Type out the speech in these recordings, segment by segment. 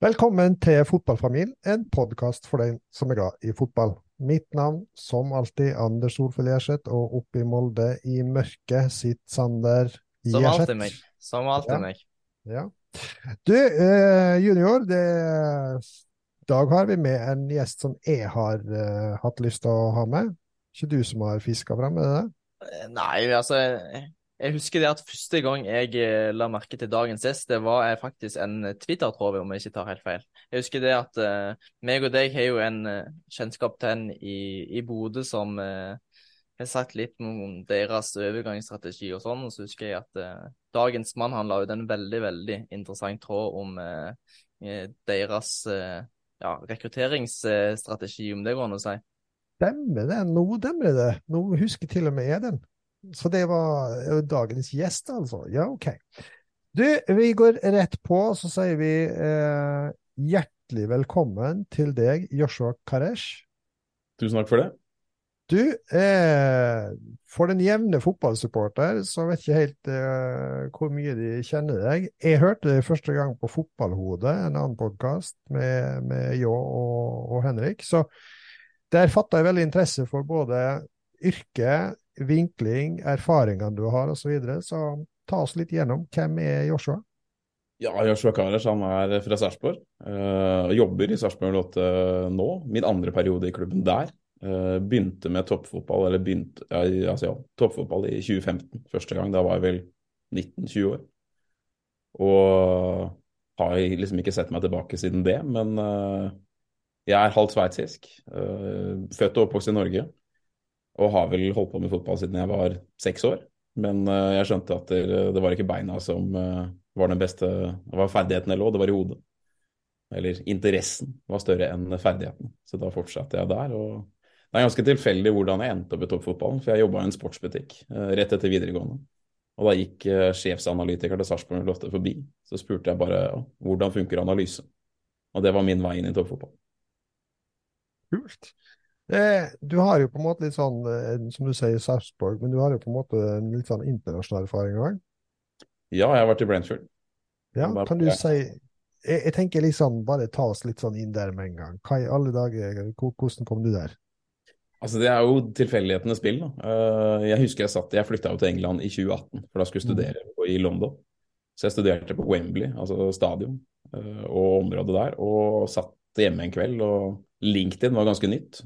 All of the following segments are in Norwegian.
Velkommen til Fotballfamilien, en podkast for den som er glad i fotball. Mitt navn, som alltid, Anders Solfjell Gjerseth, og oppe i Molde i mørket sitter Sander Gjerseth. Som alltid meg. Som alltid Ja. meg. Ja. Du, eh, junior, det, i dag har vi med en gjest som jeg har eh, hatt lyst til å ha med. Ikke du som har fiska fram, er det det? Nei, altså jeg- husker det at første gang jeg eh, la merke til dagens gjest, det var eh, faktisk en Twitter-tråd, om jeg ikke tar helt feil. Jeg husker det at uh, meg og deg har jo en uh, kjennskap til en i, i Bodø som uh, har sagt litt om deres overgangsstrategi og sånn. Og så husker jeg at uh, dagens mann han la ut en veldig, veldig interessant tråd om deres ja, rekrutteringsstrategi, om det går an å si. Stemmer det. Nå demrer det. Nå husker til og med jeg den. Så det var eh, dagens gjest, altså. Ja, OK. Du, vi går rett på, så sier vi eh, hjertelig velkommen til deg, Joshua Karesh. Tusen takk for det. Du, eh, for den jevne fotballsupporter, så vet ikke helt eh, hvor mye de kjenner deg. Jeg hørte deg første gang på Fotballhodet, en annen podkast med, med Jå og, og Henrik. Så der fatta jeg veldig interesse for både yrke, vinkling, erfaringene du har osv. Så, videre. så ta oss litt gjennom. Hvem er Joshua? Ja, Joshua Karesh han er fra Sarpsborg. Uh, jobber i Sarpsborg 08 nå. Min andre periode i klubben der. Eh, begynte med toppfotball eller begynte, ja, altså, ja, toppfotball i 2015. Første gang. Da var jeg vel 19-20 år. Og har liksom ikke sett meg tilbake siden det. Men eh, jeg er halvt sveitsisk. født og oppvokst i Norge. Og har vel holdt på med fotball siden jeg var seks år. Men uh, jeg skjønte at det, det var ikke beina som uh, var den beste Det var ferdigheten jeg lå, det var i hodet. Eller interessen var større enn ferdigheten. Så da fortsatte jeg der. og det er ganske tilfeldig hvordan jeg endte opp i toppfotballen, for jeg jobba i en sportsbutikk uh, rett etter videregående. Og da gikk sjefsanalytiker til Sarpsborg 08 forbi. Så spurte jeg bare ja, hvordan funker analyse. Og det var min vei inn i toppfotballen. Kult. Eh, du har jo på en måte litt sånn, eh, som du sier, Sarpsborg, men du har jo på en måte en litt sånn internasjonal erfaring òg. Ja, jeg har vært i Brentford. Ja, kan du si jeg, jeg tenker liksom, bare ta oss litt sånn inn der med en gang. Hva i alle dager, hvordan kom du der? Altså, Det er jo tilfeldighetenes spill. da. Eh, Jeg husker jeg satt, jeg flytta jo til England i 2018, for da skulle jeg studere på- i London. Så jeg studerte på Wembley, altså stadion, og området der, og satt hjemme en kveld, og LinkedIn var ganske nytt.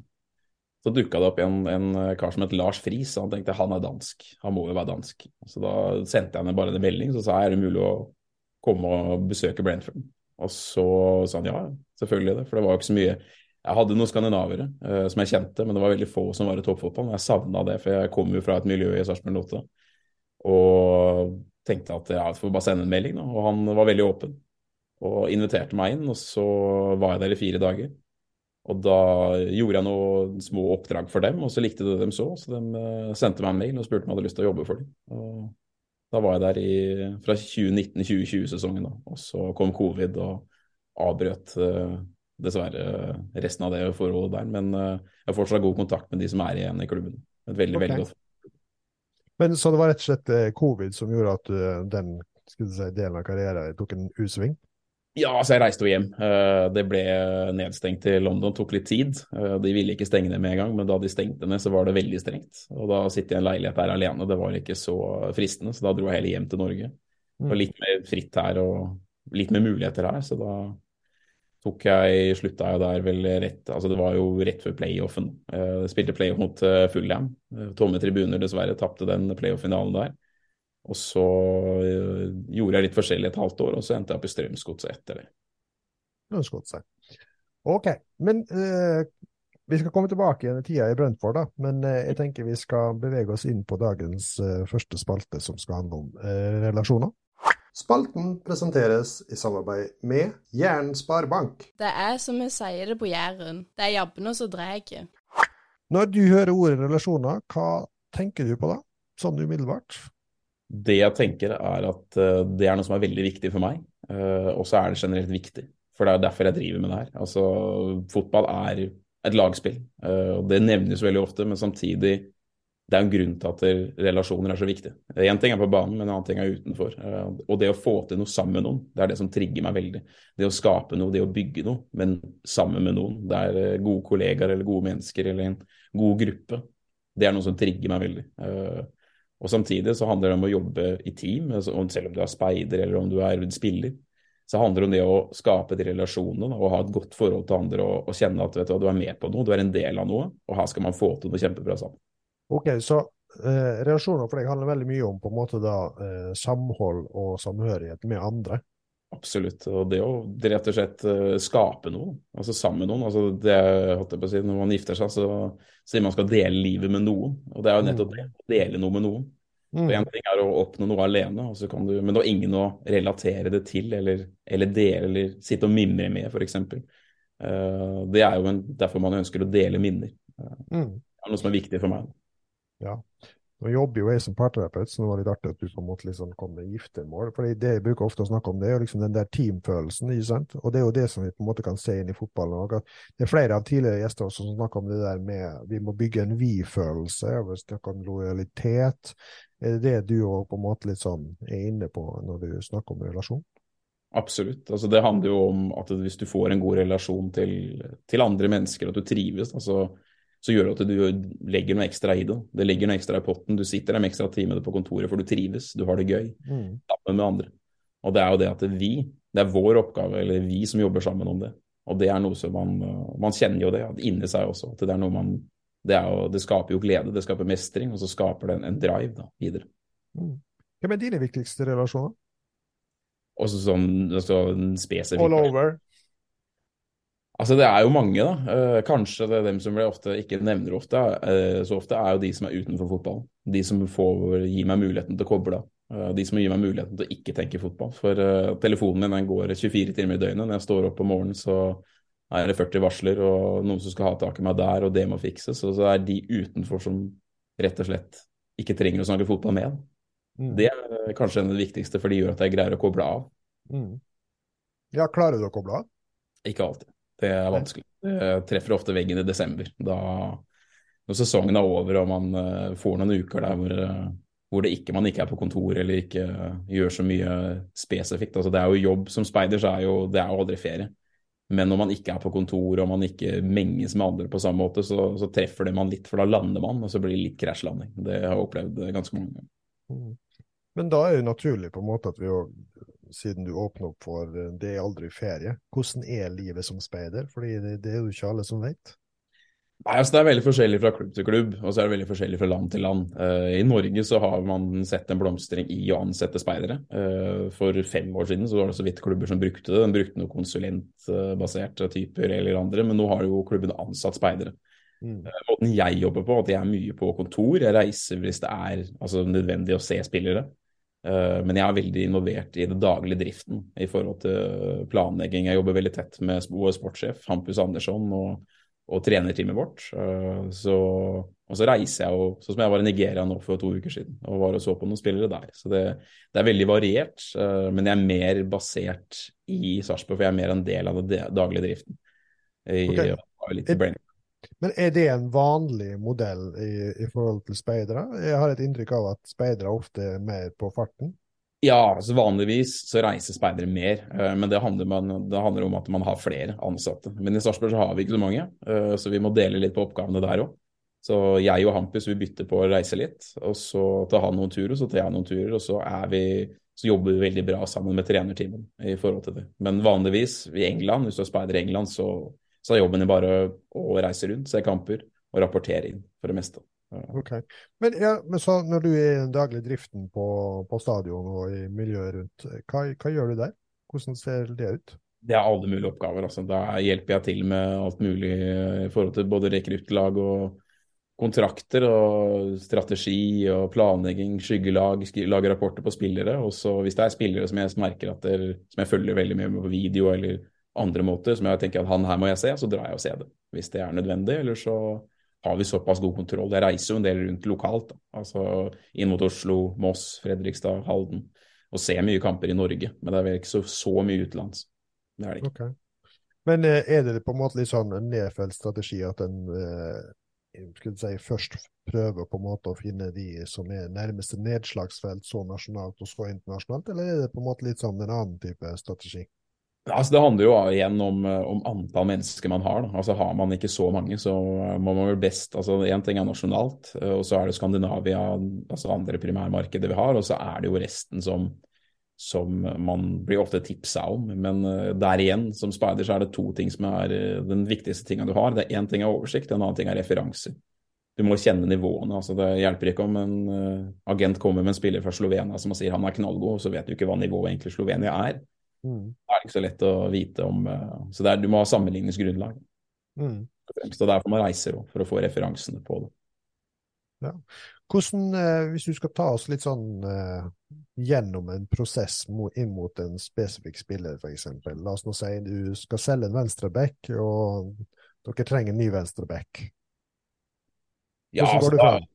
Så dukka det opp en, en kar som het Lars Friis, og han tenkte han er dansk, han må jo være dansk. Så da sendte jeg ned bare en melding, så sa jeg er det mulig å komme og besøke Brentford. Og så sa han ja, selvfølgelig det, for det var jo ikke så mye jeg hadde noen skandinavere eh, som jeg kjente, men det var veldig få som var i toppfotball. Jeg savna det, for jeg kom jo fra et miljø i Sarpsborg 8. Og tenkte at ja, jeg får bare sende en melding, da. Og han var veldig åpen. Og inviterte meg inn, og så var jeg der i fire dager. Og da gjorde jeg noen små oppdrag for dem, og så likte de dem så. Så de eh, sendte meg en mail og spurte om jeg hadde lyst til å jobbe for dem. Og da var jeg der i, fra 2019-2020-sesongen. Og så kom covid og avbrøt eh, dessverre resten av det forholdet der. Men eh, jeg har fortsatt god kontakt med de som er igjen i klubben. Et veldig, okay. veldig godt. Men Så det var rett og slett eh, covid som gjorde at den si, delen av karrieren tok en U-sving? Ja, altså jeg reiste jo hjem. Eh, Det ble nedstengt i London, tok litt tid. Eh, De ville ikke stenge det med en gang, men da de stengte ned, så var det veldig strengt. Og da sitte i en leilighet der alene, det var ikke så fristende, så da dro jeg heller hjem til Norge. Det var litt mer fritt her og litt mer muligheter her, så da tok jeg, slutta jeg der vel rett Altså det var jo rett før playoffen. Eh, Jeg spilte playoff mot eh, Fulham. Eh, Tomme tribuner, dessverre. Tapte den playoff-finalen der. Og så eh, gjorde jeg litt forskjellig et halvt år, og så endte jeg opp i Strømsgodset etter det. Strømsgodset. Ok, men uh, vi skal komme tilbake igjen i tida i Brentford, da. Men uh, jeg tenker vi skal bevege oss inn på dagens uh, første spalte, som skal handle om eh, relasjoner. Spalten presenteres i samarbeid med Jæren Sparebank. Det er som vi sier det på Jæren, det er jabbene som drar. Når du hører ordet relasjoner, hva tenker du på da, sånn umiddelbart? Det jeg tenker er at uh, det er noe som er veldig viktig for meg, uh, og så er det generelt viktig. For det er derfor jeg driver med det her. Altså, fotball er et lagspill, uh, og det nevnes veldig ofte, men samtidig det er en grunn til at relasjoner er så viktig. Én ting er på banen, men en annen ting er utenfor. Eh, og det å få til noe sammen med noen, det er det som trigger meg veldig. Det å skape noe, det å bygge noe, men sammen med noen. Det er eh, gode kollegaer eller gode mennesker eller en god gruppe. Det er noe som trigger meg veldig. Og samtidig så handler det om å jobbe i team, altså, selv om du er speider eller om du er spiller. Så handler det om det å skape de relasjonene og ha et godt forhold til andre og, og kjenne at du, du er med på noe, du er en del av noe, og her skal man få til noe kjempebra sammen. Ok, så eh, relasjoner for deg handler veldig mye om på en måte da eh, samhold og samhørighet med andre? Absolutt. Og det å rett og slett uh, skape noe, altså sammen med noen. altså det, holdt jeg på å si, Når man gifter seg, så sier man skal dele livet med noen. Og det er jo nettopp mm. det. Å dele noe med noen. Mm. Én ting er å oppnå noe alene, du, men da ingen å relatere det til eller, eller dele eller sitte og mimre med, f.eks. Uh, det er jo en, derfor man ønsker å dele minner. Uh, mm. Det er noe som er viktig for meg. Ja. Nå jobber jo jeg som parterapeut, så det var litt artig at du på en måte liksom kom med giftermål. for det jeg bruker ofte å snakke om, det er jo liksom den der teamfølelsen. ikke sant? Og det er jo det som vi på en måte kan se inn i fotballen. òg. det er flere av tidligere gjester også som snakker om det der med vi må bygge en vi-følelse. Vi snakker om lojalitet. Er det det du òg på en måte litt sånn er inne på når du snakker om relasjon? Absolutt. Altså, det handler jo om at hvis du får en god relasjon til, til andre mennesker, at du trives. altså så gjør det at du legger noe ekstra i det. Det ligger noe ekstra i potten. Du sitter en ekstra time på kontoret for du trives, du har det gøy mm. sammen med andre. Og det er jo det at vi, det er vår oppgave, eller vi som jobber sammen om det. Og det er noe som man Man kjenner jo det inni seg også. at det er noe man det, jo, det, skaper jo glede, det skaper mestring, og så skaper det en, en drive da, videre. Mm. Hvem er dine viktigste relasjoner? Også sånn altså, spesifikt. All over? Altså Det er jo mange, da. Eh, kanskje det er dem som jeg ofte ikke nevner ofte, eh, så ofte, er jo de som er utenfor fotballen. De som får gir meg muligheten til å koble av. Eh, de som gir meg muligheten til å ikke tenke fotball. For uh, telefonen min den går 24 timer i døgnet. Når jeg står opp om morgenen, så er det 40 varsler og noen som skal ha tak i meg der, og det må fikses. Og så er de utenfor som rett og slett ikke trenger å snakke fotball med. Mm. Det er kanskje en av de viktigste, for de gjør at jeg greier å koble av. Mm. Ja, klarer du å koble av? Ikke alltid. Det er vanskelig. Det treffer ofte veggen i desember. Da, når sesongen er over og man uh, får noen uker der hvor, uh, hvor ikke, man ikke er på kontor eller ikke uh, gjør så mye spesifikt. Altså, det er jo jobb som speider, så er jo det er jo aldri ferie. Men når man ikke er på kontor og man ikke menges med andre på samme måte, så, så treffer det man litt, for da lander man, og så blir det litt krasjlanding. Det har jeg opplevd ganske mange ganger. Mm. Men da er det naturlig på en måte at vi jo siden du åpner opp for eh, det er aldri ferie. Hvordan er livet som speider? Fordi det, det er jo ikke alle som vet. Nei, altså Det er veldig forskjellig fra klubb til klubb, og så er det veldig forskjellig fra land til land. Uh, I Norge så har man sett en blomstring i å ansette speidere. Uh, for fem år siden så var det så vidt klubber som brukte det. De brukte noen konsulentbaserte typer eller andre, men nå har jo klubben ansatt speidere. Mm. Uh, måten jeg jobber på, at jeg er mye på kontor. Jeg reiser hvis det er altså, nødvendig å se spillere. Eh, men jeg er veldig involvert i det daglige driften i forhold til planlegging. Jeg jobber veldig tett med vår sportssjef Hampus Andersson og, og trenerteamet vårt. Eh, så, og så reiser jeg, jo, sånn som jeg var i Nigeria nå for to uker siden og var og så på noen spillere der. Så det, det er veldig variert, eh, men jeg er mer basert i Sarpsborg, for jeg er mer en del av den daglige driften. I, okay. Men er det en vanlig modell i, i forhold til speidere? Jeg har et inntrykk av at speidere ofte er mer på farten. Ja, altså vanligvis så reiser speidere mer, uh, men det handler, man, det handler, om at man har flere ansatte. Men i Sarpsborg så har vi ikke så mange, uh, så vi må dele litt på oppgavene der òg. Så jeg og Hampus vi bytter på å reise litt, og så tar han noen turer, og så tar jeg noen turer, og så, vi, så jobber vi veldig bra sammen med trenerteamet i forhold til det. Men vanligvis i England, hvis du er speider i England, så så er jobben din bare å reise rundt, se kamper og rapportere inn for det meste. Ok. Men, ja, men så når du er i den daglige driften på, på stadion og i miljøet rundt, hva, hva, gjør du der? Hvordan ser det ut? Det er alle mulige oppgaver. Altså. Da hjelper jeg til med alt mulig i forhold til både rekruttlag og kontrakter og strategi og planlegging, skyggelag, lage rapporter på spillere. Og så hvis det er spillere som jeg merker at der, som jeg følger veldig mye med på video eller andre måter, som jeg tenker at han her må jeg se, så drar jeg og ser det. Hvis det er nødvendig. Eller så har vi såpass god kontroll. Jeg reiser jo en del rundt lokalt. Da. Altså inn mot Oslo, Moss, Fredrikstad, Halden. Og ser mye kamper i Norge. Men det er vel ikke så, så mye utenlands. Det er det ikke. Okay. Men eh, er det på en måte litt sånn en nedfelt strategi at en eh, skulle si, først prøver på en måte å finne de som er nærmeste nedslagsfelt, så nasjonalt og så internasjonalt, eller er det på en måte litt sånn en annen type strategi? Altså, det handler jo igjen om, om, antall mennesker man har. Da. Altså, har man ikke så mange, så må man vel best altså ting er nasjonalt, og så er det Skandinavia, altså andre primærmarkeder vi har, og så er det jo resten som, som man blir ofte tipsa om. Men der igjen, som speider, så er det to ting som er den viktigste tinga du har. Det er Én ting er oversikt, en annen ting er referanser. Du må kjenne nivåene. altså Det hjelper ikke om en agent kommer med en spiller fra Slovenia som sier han er knallgod, og så vet du ikke hva nivået egentlig Slovenia er. Mm. Det er ikke så lett å vite om eh, Så er, du må ha sammenligningsgrunnlag. Mm. Så derfor man man reise for å få referansene på det. Ja. Hvordan, eh, Hvis du skal ta oss litt sånn eh, gjennom en prosess inn mot en spesifikk spiller, f.eks. La oss nå si du skal selge en venstreback, og dere trenger en ny venstreback. Hvordan ja, altså, fram?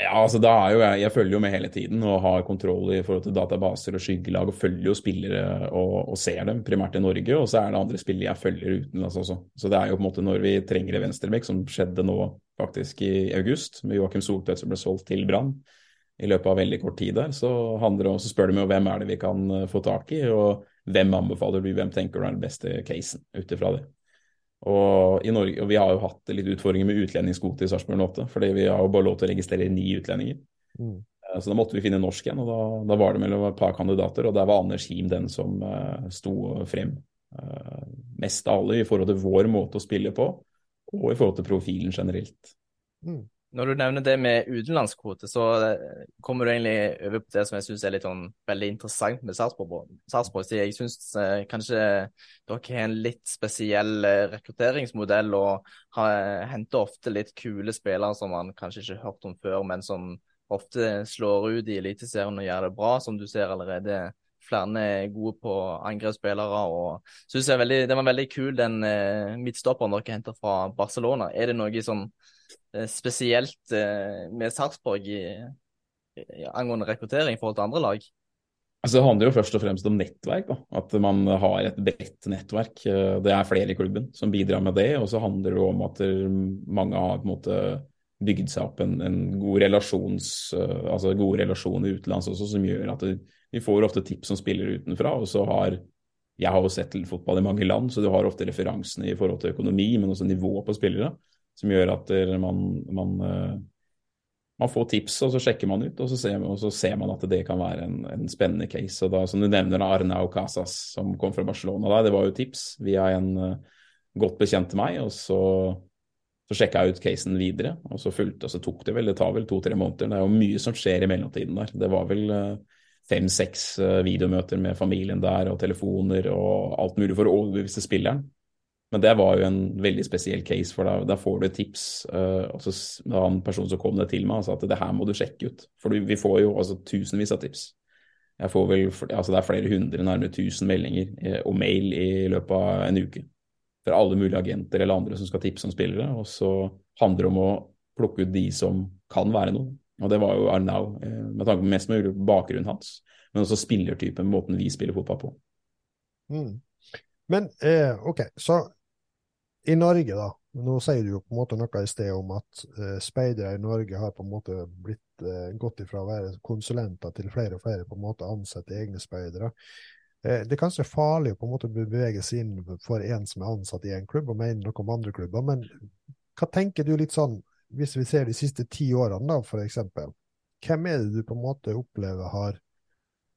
Ja, altså da er jo jeg, jeg følger jo med hele tiden og har kontroll i forhold til databaser og skyggelag og følger jo spillere og, og ser dem, primært i Norge. Og så er det andre spillere jeg følger utenlands også. Så det er jo på en måte når vi trenger en venstrebekk, som skjedde nå faktisk i august, med Joakim Soltvedt som ble solgt til Brann i løpet av veldig kort tid der, så, handler så spør de jo hvem er det vi kan eh, få tak i, og hvem anbefaler du, hvem tenker du er den beste casen ut ifra det. Og, i Norge, og vi har jo hatt litt utfordringer med utlendingskvote i Sarpsborg 8, fordi vi har jo bare lov til å registrere ni utlendinger. Mm. Eh, så da måtte vi finne norsk igjen, og da, da, var det mellom et par kandidater. Og der var Anders Him den som uh, sto frem uh, mest av alle i forhold til vår måte å spille på, og i forhold til profilen generelt. Mm. Når du nevner det med utenlandskvote, så eh, kommer du egentlig over på det som jeg syns er litt sånn veldig interessant med Sarpsborg. Jeg syns eh, kanskje dere har en litt spesiell eh, rekrutteringsmodell og har, henter ofte litt kule spillere som man kanskje ikke har hørt om før, men som ofte slår ut i Eliteserien og gjør det bra, som du ser allerede. Flere er gode på angrepsspillere. og synes jeg veldig, Det var veldig kul den eh, midtstopperen dere henter fra Barcelona. Er det noe som spesielt eh, med Sarpsborg angående rekruttering i forhold til andre lag? Altså, det handler jo først og fremst om nettverk. Da. At man har et bredt nettverk. Eh, det er flere i klubben som bidrar med det. Og så handler det om at mange har måte bygd seg opp en, en god altså gode relasjoner utenlands også, som gjør at vi får ofte tips som spiller utenfra. Og så har jeg har jo sett fotball i mange land, så du har ofte referansene i forhold til økonomi, men også nivå på spillere som gjør at man, man, eh, man, får tips, og så sjekker man ut, og så ser, og så ser man at det kan være en, en spennende case. Og da, Som du nevner, Arnau Casas, som kom fra Barcelona, da, det var jo tips via en uh, godt bekjent til meg. og så så sjekka jeg ut casen videre, og så fulgte, og så tok det vel det tar vel to-tre måneder. Det er jo mye som skjer i mellomtiden der. Det var vel uh, fem-seks videomøter med familien der, og telefoner og alt mulig for å overbevise spilleren. Men det var jo en veldig spesiell case, for da, da får du tips. Uh, og så var en person som kom det til meg og sa at det her må du sjekke ut. For vi får jo altså tusenvis av tips. Jeg får vel, altså Det er flere hundre, nærmere tusen meldinger eh, og mail i løpet av en uke. Fra alle mulige agenter eller andre som skal tipse om spillere. Og så handler det om å plukke ut de som kan være noe. Og det var jo Arnau, eh, med tanke på mest mulig bakgrunnen hans. Men også spillertypen, måten vi spiller fotball på. Mm. Men eh, OK, så i Norge, da. Nå sier du jo på en måte noe i sted om at uh, speidere i Norge har på en måte blitt uh, gått ifra å være konsulenter til flere og flere på en måte ansatte egne speidere. Uh, det er kanskje farlig å på en måte bevege seg inn for en som er ansatt i en klubb, og mene noe om andre klubber. Men hva tenker du litt sånn, hvis vi ser de siste ti årene, da, for eksempel. Hvem er det du på en måte opplever har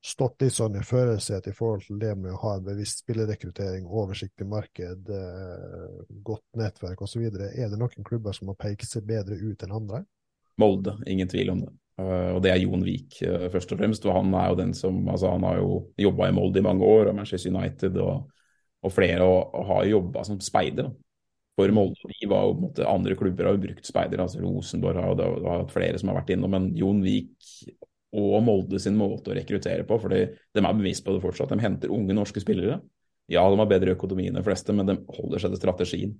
stått litt sånn i førersetet i forhold til det med å ha en bevisst spillerekruttering, oversiktlig marked, eh, godt nettverk osv. Er det noen klubber som har pekt seg bedre ut enn andre? Molde, ingen tvil om det. Uh, og det er Jon Vik, uh, først og fremst. Og han er jo den som altså Han har jo jobba i Molde i mange år, og Manchester United og, og flere, og, og har jobba som speider. for Molde. De var jo måte Andre klubber har jo brukt speidere. altså Rosenborg har jo hatt flere som har vært innom. Men Jon Vik og Molde sin måte å rekruttere på, fordi de er bevisst på det fortsatt. De henter unge norske spillere. Ja, de har bedre økonomi enn de fleste, men de holder seg til strategien.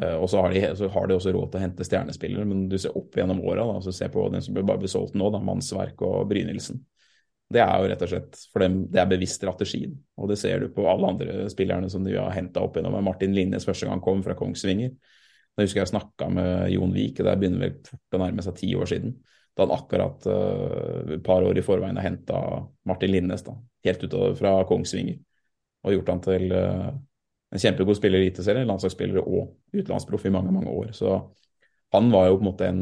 Uh, og så har, de, så har, de, også råd til å hente stjernespillere, men du ser opp gjennom åra, se på den som bare blir solgt nå, da, Mannsverk og Brynildsen. Det er jo rett og slett for dem, det er bevisst strategien. Og det ser du på alle andre spillerne som de har henta opp gjennom. Martin Linnes første gang kom fra Kongsvinger. Da husker jeg snakka med Jon Vik, og det begynner vel fort å nærme seg ti år siden. Da han akkurat uh, et par år i forveien har henta Martin Linnes da, helt ut fra Kongsvinger. Og gjort han til uh, en kjempegod spiller i Eliteserien, landslagsspiller og utenlandsproff i mange, mange år. Så han var jo på en måte en,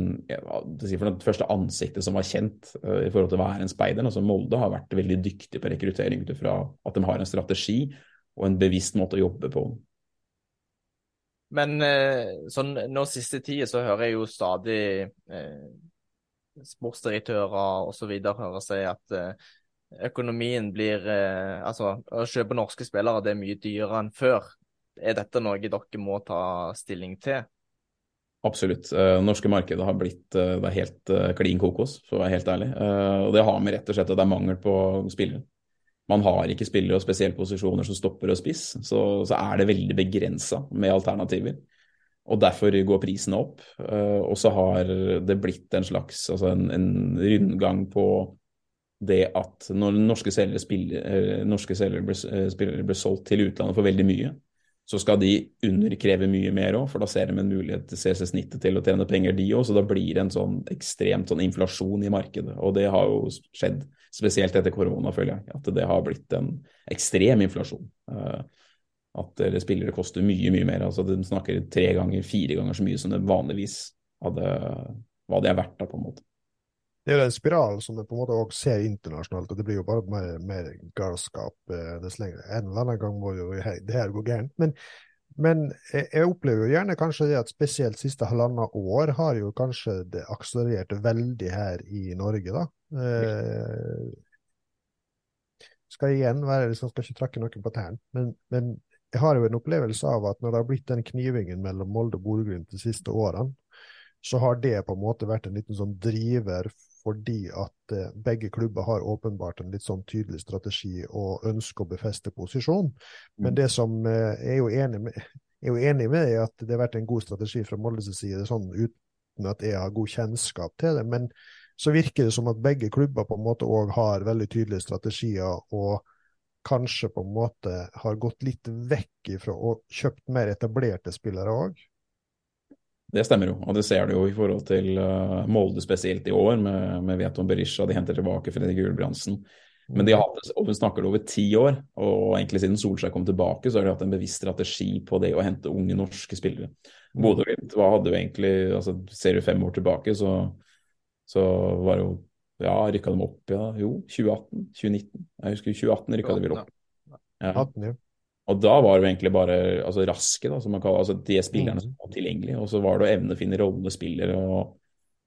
si det første ansiktet som var kjent uh, i forhold til å være en speider. Altså Molde har vært veldig dyktig på rekruttering ut ifra at de har en strategi og en bevisst måte å jobbe på. Men sånn nå siste tid så hører jeg jo stadig uh, sportsdirektører osv. hører seg at økonomien blir Altså å kjøpe norske spillere det er mye dyrere enn før. Er dette noe dere må ta stilling til? Absolutt. Det uh, norske markedet har blitt det er helt klin kokos, for å være helt ærlig. Og det har med rett og slett at det er mangel på spillere. Man har ikke spillere og spesielle posisjoner som stopper og spiss, så, så er det veldig begrensa med alternativer. Og derfor går prisene opp. og så har det blitt en slags altså en, en rundgang på det at når norske selgere, spiller, norske selgere blir, blir solgt til utlandet for veldig mye, så skal de underkreve mye mer òg, for da ser de en mulighet til CC-snittet til å tjene penger, de òg. Så da blir det en sånn ekstremt sånn inflasjon i markedet. Og det har jo skjedd, spesielt etter korona, føler jeg, at det har blitt en ekstrem inflasjon. Uh, at spillere koster mye, mye mer. altså De snakker tre ganger, fire ganger så mye som det vanligvis hadde, hva det er verdt, da, på en måte det er jo en spiral som du på en måte også ser internasjonalt, og det blir jo bare mer, mer galskap eh, dess lenger. En eller annen gang må jo det her gå gærent. Men, men jeg, jeg, opplever jo gjerne kanskje det at spesielt siste halvannet år har jo kanskje det akselerert veldig her i Norge, da. Eh, skal igjen være, liksom, skal ikke trakke noen på tærne, men, men jeg har jo en opplevelse av at når det har blitt den knivingen mellom Molde og Bodø-Glimt de siste årene, så har det på en måte vært en liten sånn driver fordi at eh, begge klubber har åpenbart en litt sånn tydelig strategi og ønsker å befeste posisjon. Men mm. det som jeg er jo enig med, er jo enig med er at det har vært en god strategi fra Moldes side, sånn uten at jeg har god kjennskap til det. Men så virker det som at begge klubber på en måte òg har veldig tydelige strategier, og kanskje på en måte har gått litt vekk ifra og kjøpt mer etablerte spillere òg. Det stemmer jo, og det ser du jo i forhold til uh, Molde spesielt i år, med, med Veton Berisha. De henter tilbake Fredrik Gulbrandsen. Men de har hatt og hun snakker det over ti år, og egentlig siden Solskjær kom tilbake, så har de hatt en bevisst strategi på det å hente unge norske spillere. Mm. Bodø-Glimt hadde jo egentlig altså Ser du fem år tilbake, så, så var det jo Ja, rykka de opp, ja? Jo, 2018? 2019? Jeg husker 2018 rykka de vel opp. Ja. 18, ja. Og da var det egentlig bare altså, raske, da, som man kaller altså, de spillerne som var tilgjengelige. Og så var det å evne å finne rollespillere. Og,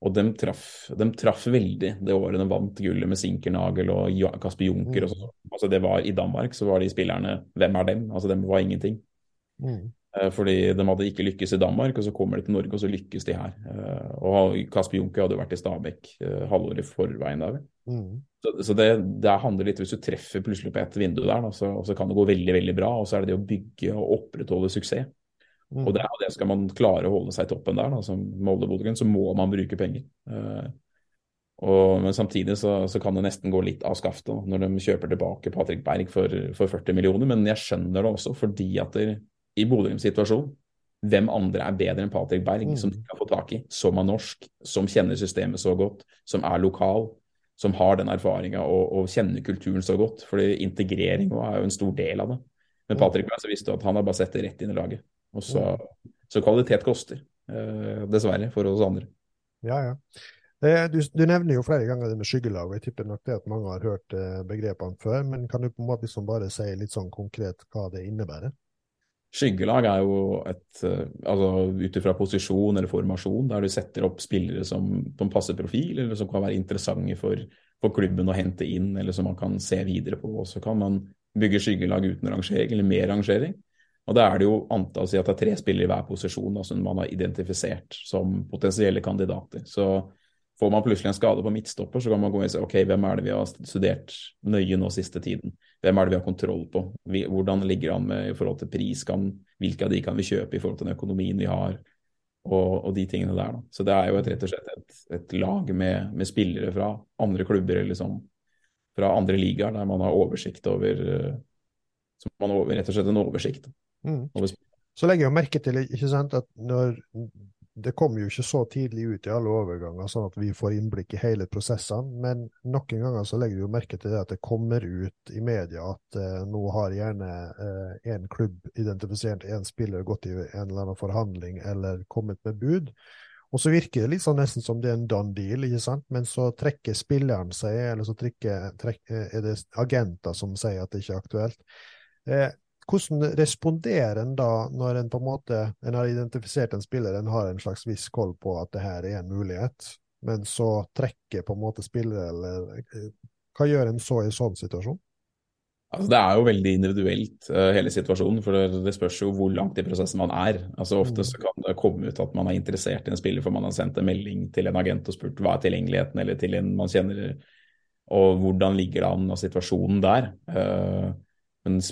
og de, traff, de traff veldig det året de vant gullet med Sinkernagel og Kasper Junker. Og. Altså, det var I Danmark så var de spillerne Hvem er dem? Altså, dem var ingenting. Mm. Eh, fordi de hadde ikke lykkes i Danmark, og så kommer de til Norge, og så lykkes de her. Eh, og Kasper Junker hadde vært i Stabæk uh, halvåret i forveien der. Mm. Så, så det, det, handler litt Hvis du treffer plutselig på et vindu der, så, så, kan det gå veldig veldig bra. Og så er det det å bygge og opprettholde suksess. Mm. Og det, det skal man klare å holde seg i toppen der, da, som Molde Bodø så må man bruke penger. Og, men samtidig så, så, kan det nesten gå litt av skaftet når de kjøper tilbake Patrick Berg for, for 40 millioner. Men jeg skjønner det også fordi at det, i Bodø-Glimts situasjon hvem andre er bedre enn Patrick Berg, mm. som de kan få tak i, som er norsk, som kjenner systemet så godt, som er lokal, som har den erfaringa og, og, kjenner kulturen så godt. for integrering er jo en stor del av det. Men. Patrick Berg visste at han har bare sett det rett inn i laget. Og så, mm. så kvalitet koster, eh, dessverre, for oss andre. Ja, ja. Eh, du, du, nevner jo flere ganger det med skyggelag, og jeg tipper nok det at mange har hørt eh, begrepene før. Men kan du på en måte liksom bare si litt sånn konkret hva det innebærer? Skyggelag er jo et eh, altså ut ifra posisjon eller formasjon, der du setter opp spillere som en passe profil, eller som kan være interessante for, for, klubben å hente inn, eller som man kan se videre på. Og så kan man bygge skyggelag uten rangering, eller med rangering. Og da er det jo antall si at det er tre spillere i hver posisjon da, som man har identifisert som potensielle kandidater. Så får man plutselig en skade på midtstopper, så kan man gå inn og si ok, hvem er det vi har studert nøye nå siste tiden? Hvem er det vi har kontroll på? Hvordan ligger han med i forhold til pris? Kan, hvilke av de kan vi kjøpe i forhold til den økonomien vi har? Og, og de tingene der. Da. Så det er jo et, rett og slett et, et lag med, med, spillere fra andre klubber eller sånn, fra andre ligaer, der man har oversikt over som man har rett og slett en oversikt. Mm. Så legger jeg merke til ikke sant, at når det kommer jo ikke så tidlig ut i alle overganger, sånn at vi får innblikk i hele prosessene. Men noen ganger så legger vi jo merke til det at det kommer ut i media at eh, nå har gjerne eh, en klubb identifisert en spiller, gått i en eller annen forhandling eller kommet med bud. Og så virker det litt sånn nesten som det er en done deal, ikke sant? men så trekker spilleren seg, eller så trekker, trekker, er det agenter som sier at det ikke er aktuelt. Eh, hvordan responderer en da, når en på en måte en har identifisert en spiller, en har en slags viss koll på at det her er en mulighet, men så trekker på en måte spillere, eller eh, hva gjør en så i sånn situasjon? Altså, det er jo veldig individuelt, uh, hele situasjonen. For det, det, spørs jo hvor langt i prosessen man er. Altså Ofte så kan det komme ut at man er interessert i en spiller for man har sendt en melding til en agent og spurt hva er tilgjengeligheten, eller til en man kjenner, og hvordan ligger det an av situasjonen der. Uh, men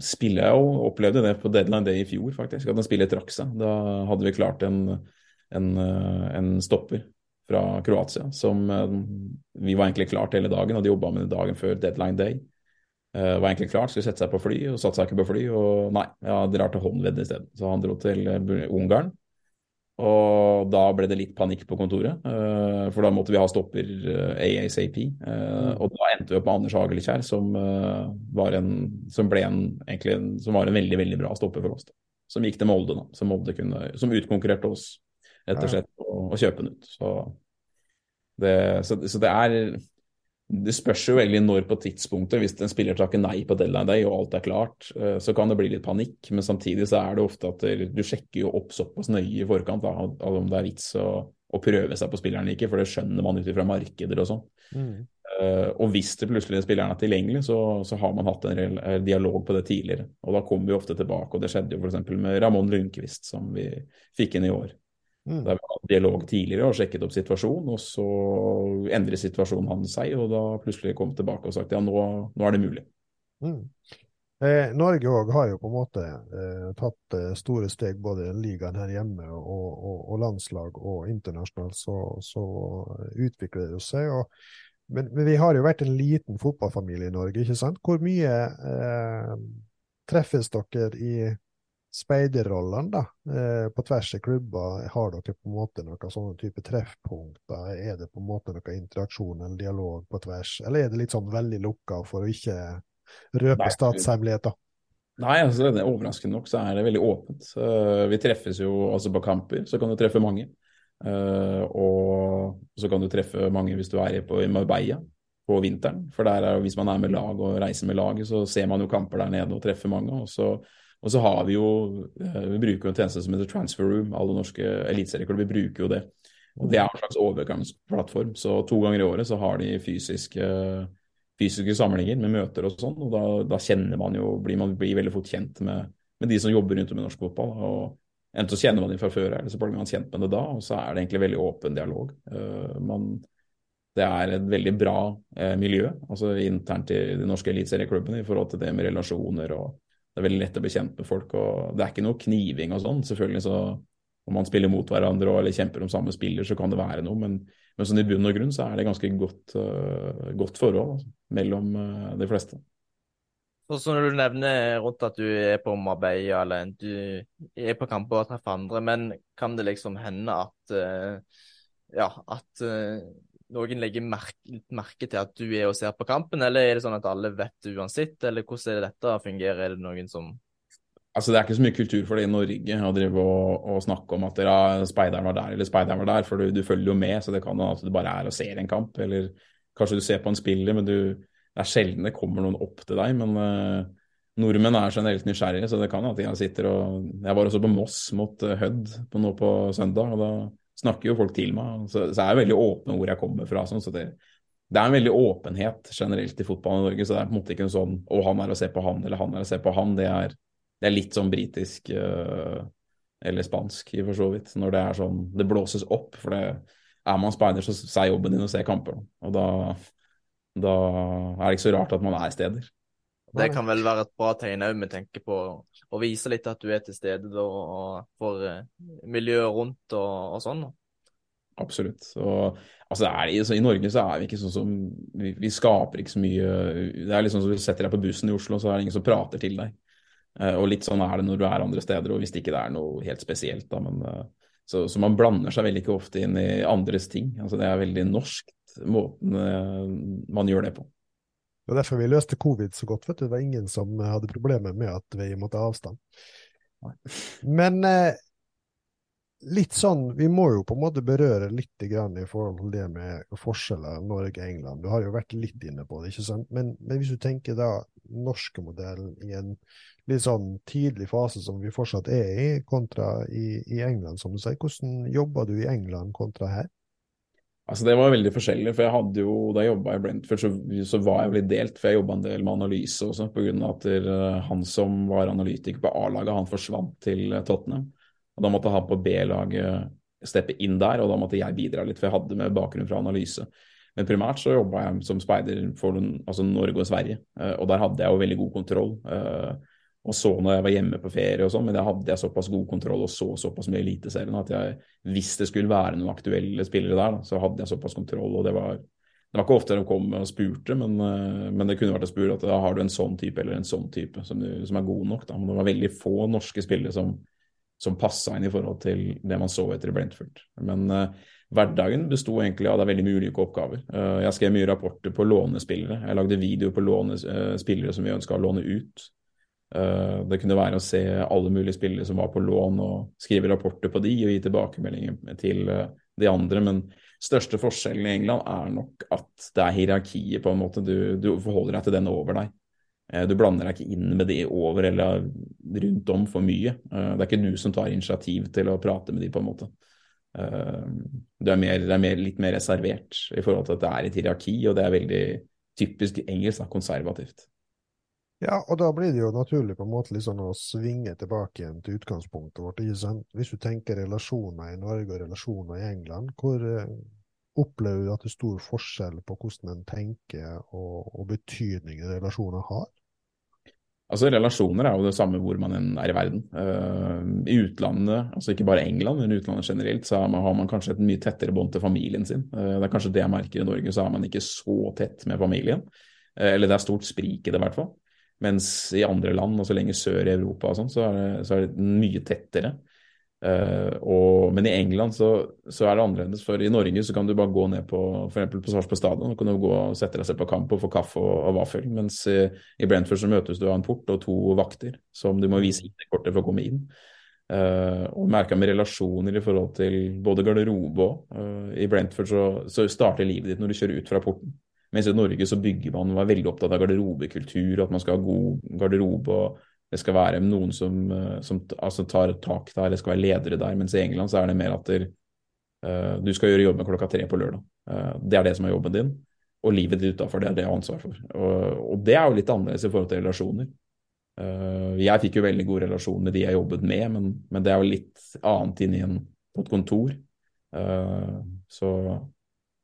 spiller jeg jo opplevde det på deadline day i fjor, faktisk. At en spiller trakk seg. Da hadde vi klart en, en, eh, en stopper fra Kroatia som eh, vi var egentlig klart hele dagen. Hadde jobba med det dagen før deadline day. Uh, var egentlig klart, skulle sette seg på fly, og satte seg ikke på fly. Og nei, ja, drar til Honved isteden. Så han dro til Ungarn. Og da ble det litt panikk på kontoret, uh, for da måtte vi ha stopper uh, ASAP. Mm. Og da endte vi opp med Anders Hagelkjær, som, var en, som, en, egentlig som var en veldig veldig bra stopper for oss. Da. Som gikk til Molde, da. Som, Molde kunne, som utkonkurrerte oss, rett og slett, og, og kjøpe den ut. Så det, så, så det er det spørs jo veldig når på tidspunktet. Hvis en spiller takker nei på deadline day og alt er klart, eh, så kan det bli litt panikk. Men samtidig så er det ofte at du sjekker jo opp såpass nøye i forkant da, om det er vits å, å prøve seg på spilleren eller ikke, for det skjønner man ut ifra markeder og sånn. Mm. Uh, og hvis det plutselig spilleren er tilgjengelig, så, så har man hatt en eh, dialog på det tidligere. Og da kommer vi ofte tilbake, og det skjedde jo f.eks. med Ramón Lundqvist, som vi fikk inn i år. Mm. Der vi hadde dialog tidligere og sjekket opp situasjonen, og så endrer situasjonen hans seg, og da plutselig kom tilbake og sagt ja, nå, nå er det mulig. Mm. Eh, Norge òg har jo på en måte eh, tatt eh, store steg både i ligaen her hjemme og, og, og landslag og internasjonalt, så, så utvikler det seg. Og, men, men, vi har jo vært en liten fotballfamilie i Norge, ikke sant? Hvor mye eh, treffes dere i speiderrollene, da, eh, på tvers av klubber, har dere på en måte noen sånne type treffpunkter? Er det på en måte noen interaksjon eller dialog på tvers, eller er det litt sånn veldig lukka for å ikke røpe Nei, statshemmeligheter? Nei, altså det er overraskende nok så er det veldig åpent. Uh, vi treffes jo altså på kamper, så kan du treffe mange. Uh, og så kan du treffe mange hvis du er på Marbella på vinteren. For der er, hvis man er med lag og reiser med laget, så ser man jo kamper der nede og treffer mange. og så og så har vi jo eh, Vi bruker jo en tjeneste som heter Transfer Room. Alle norske eliteserieklubber bruker jo det. Og Det er en slags overgangsplattform. Så to ganger i året så har de fysiske, fysiske samlinger med møter og sånn. Og da, da, kjenner man jo blir Man blir veldig fort kjent med, med de som jobber rundt om i norsk fotball. og Enten så kjenner man dem fra før, eller så blir man kjent med det da. Og så er det egentlig veldig åpen dialog. Uh, man, det er et veldig bra uh, miljø altså internt i de norske eliteserieklubbene i forhold til det med relasjoner og det er veldig lett å bekjempe folk. og Det er ikke noe kniving og sånn. Selvfølgelig så om man spiller mot hverandre og, eller kjemper om samme spiller, så kan det være noe. Men, men sånn i bunn og grunn så er det ganske godt, uh, godt forhold altså, mellom uh, de fleste. Og så når du nevner rundt at du er på Marbella eller du er på kamper og treffer andre, men kan det liksom hende at uh, ja, at noen legger merke, merke til at du er og ser på kampen, eller er det sånn at alle vet det uansett, eller hvordan er det dette fungerer? Er det noen som Altså Det er ikke så mye kultur for det i Norge å drive og, og snakke om at ja, speideren var der eller speideren var der, for du, du følger jo med, så det kan hende at du bare er og ser en kamp. Eller kanskje du ser på en spiller, men du, det er sjelden det kommer noen opp til deg. Men uh, nordmenn er generelt nysgjerrige, så det kan at jeg sitter og Jeg var også på Moss mot uh, Hødd nå på søndag, og da snakker jo folk til meg. Så, så er jeg veldig åpen hvor jeg kommer fra. Sånn, så det, det, er en veldig åpenhet generelt i fotballen i Norge. Så det er på en måte ikke en sånn å, han er å se på han, eller han er å se på han. Det er, det er litt sånn britisk øh, eller spansk, i for så vidt. Når det er sånn Det blåses opp. For det, er man speider, så, er jobben din å se kamper. Og da, da er det ikke så rart at man er steder. Det kan vel være et bra tegn òg, med tenke på å vise litt at du er til stede da, og for uh, miljøet rundt og, og sånn. Absolutt. Og, altså, er, så I Norge så er vi ikke sånn som vi, vi, skaper ikke så mye Det er liksom som du setter deg på bussen i Oslo, så er det ingen som prater til deg. Uh, og litt sånn er det når du er andre steder, og hvis det ikke er noe helt spesielt, da. Men, uh, så, så, man blander seg veldig ikke ofte inn i andres ting. Altså, det er veldig norskt, måten man gjør det på. Det var derfor vi løste covid så godt. vet du. Det var ingen som hadde problemer med at vi måtte ha avstand. Men eh, litt sånn, vi må jo på en måte berøre litt grann i forhold til det med forskjeller Norge og England. Du har jo vært litt inne på det, ikke sant? Men, men hvis du tenker da norske modellen i en litt sånn tidlig fase som vi fortsatt er i, kontra i, i England, som du sier. Hvordan jobber du i England kontra her? Altså Det var veldig forskjellig. for jeg hadde jo, Da jeg jobba i Brentford, så, så, var jeg veldig delt. For jeg jobba en del med analyse også, pga. at uh, han som var analytiker på A-laget, han forsvant til uh, Tottenham. Og Da måtte han på B-laget steppe inn der, og da måtte jeg bidra litt, for jeg hadde med bakgrunn fra analyse. Men primært så jobba jeg som speider for altså Norge og Sverige, uh, og der hadde jeg jo veldig god kontroll. Og så når jeg var hjemme på ferie og sånn, men da hadde jeg såpass god kontroll og så såpass mye Eliteserien at jeg, hvis det skulle være noen aktuelle spillere der, så hadde jeg såpass kontroll. og det var, det var ikke ofte de kom og spurte, men, eh, men, det kunne vært å spørre at da har du en sånn type eller en sånn type som, du, som er god nok. Da. Men det var veldig få norske spillere som, som passa inn i forhold til det man så etter i Brentford. Men uh, hverdagen besto egentlig av det er veldig mye ulike oppgaver. Uh, jeg skrev mye rapporter på lånespillere. Jeg lagde videoer på lånespillere som vi ønska å låne ut. Eh, det kunne være å se alle mulige spillere som var på lån, og skrive rapporter på de og gi tilbakemeldinger til eh, de andre. Men største forskjellen i England er nok at det er hierarkiet, på en måte. Du, du forholder deg til den over deg. Eh, du blander deg ikke inn med det over eller rundt om for mye. Det er ikke du som tar initiativ til å prate med de, på en måte. Det er, mer, er mer, litt mer reservert i forhold til at det er et hierarki, og det er veldig typisk engelsk, konservativt. Ja, og da blir det jo naturlig på en måte liksom å svinge tilbake igjen til utgangspunktet vårt. Hvis du tenker relasjoner i Norge og relasjoner i England, hvor uh, opplever du at det er stor forskjell på hvordan en tenker og, og betydningen relasjoner har? Altså Relasjoner er jo det samme hvor man er i verden. Uh, I utlandet, altså ikke bare England, men utlandet generelt, så har man kanskje et mye tettere bånd til familien sin. Uh, det er kanskje det jeg merker i Norge, så er man ikke så tett med familien. Uh, eller det er stort sprik i det, i hvert fall. Mens i andre land, og så lenge sør i Europa og sånn, så, så, er det mye tettere. Uh, og, men i England så, så, er det annerledes. For i Norge så kan du bare gå ned på f.eks. på Sarpsborg stadion og kan du gå og sette deg selv på kamp og få kaffe og, og vaffel. Mens i, i, Brentford så møtes du av en port og to vakter som du må vise ID-kortet for å komme inn. Uh, og merka med relasjoner i forhold til både garderobe og uh, I Brentford så, så starter livet ditt når du kjører ut fra porten. Mens i Norge så bygger man var veldig opptatt av garderobekultur, at man skal ha god garderobe. og det skal være noen som, eh, som altså tar tak der, det skal være ledere der. Mens i England så er det mer at der, uh, du skal gjøre jobben klokka tre på lørdag. Uh, det er det som er jobben din. Og livet ditt utafor, det er det jeg har ansvar for. Og, og, det er jo litt annerledes i forhold til relasjoner. Uh, jeg fikk jo veldig god relasjon med de jeg jobbet med, men, men det er jo litt annet inn i en, på et kontor. så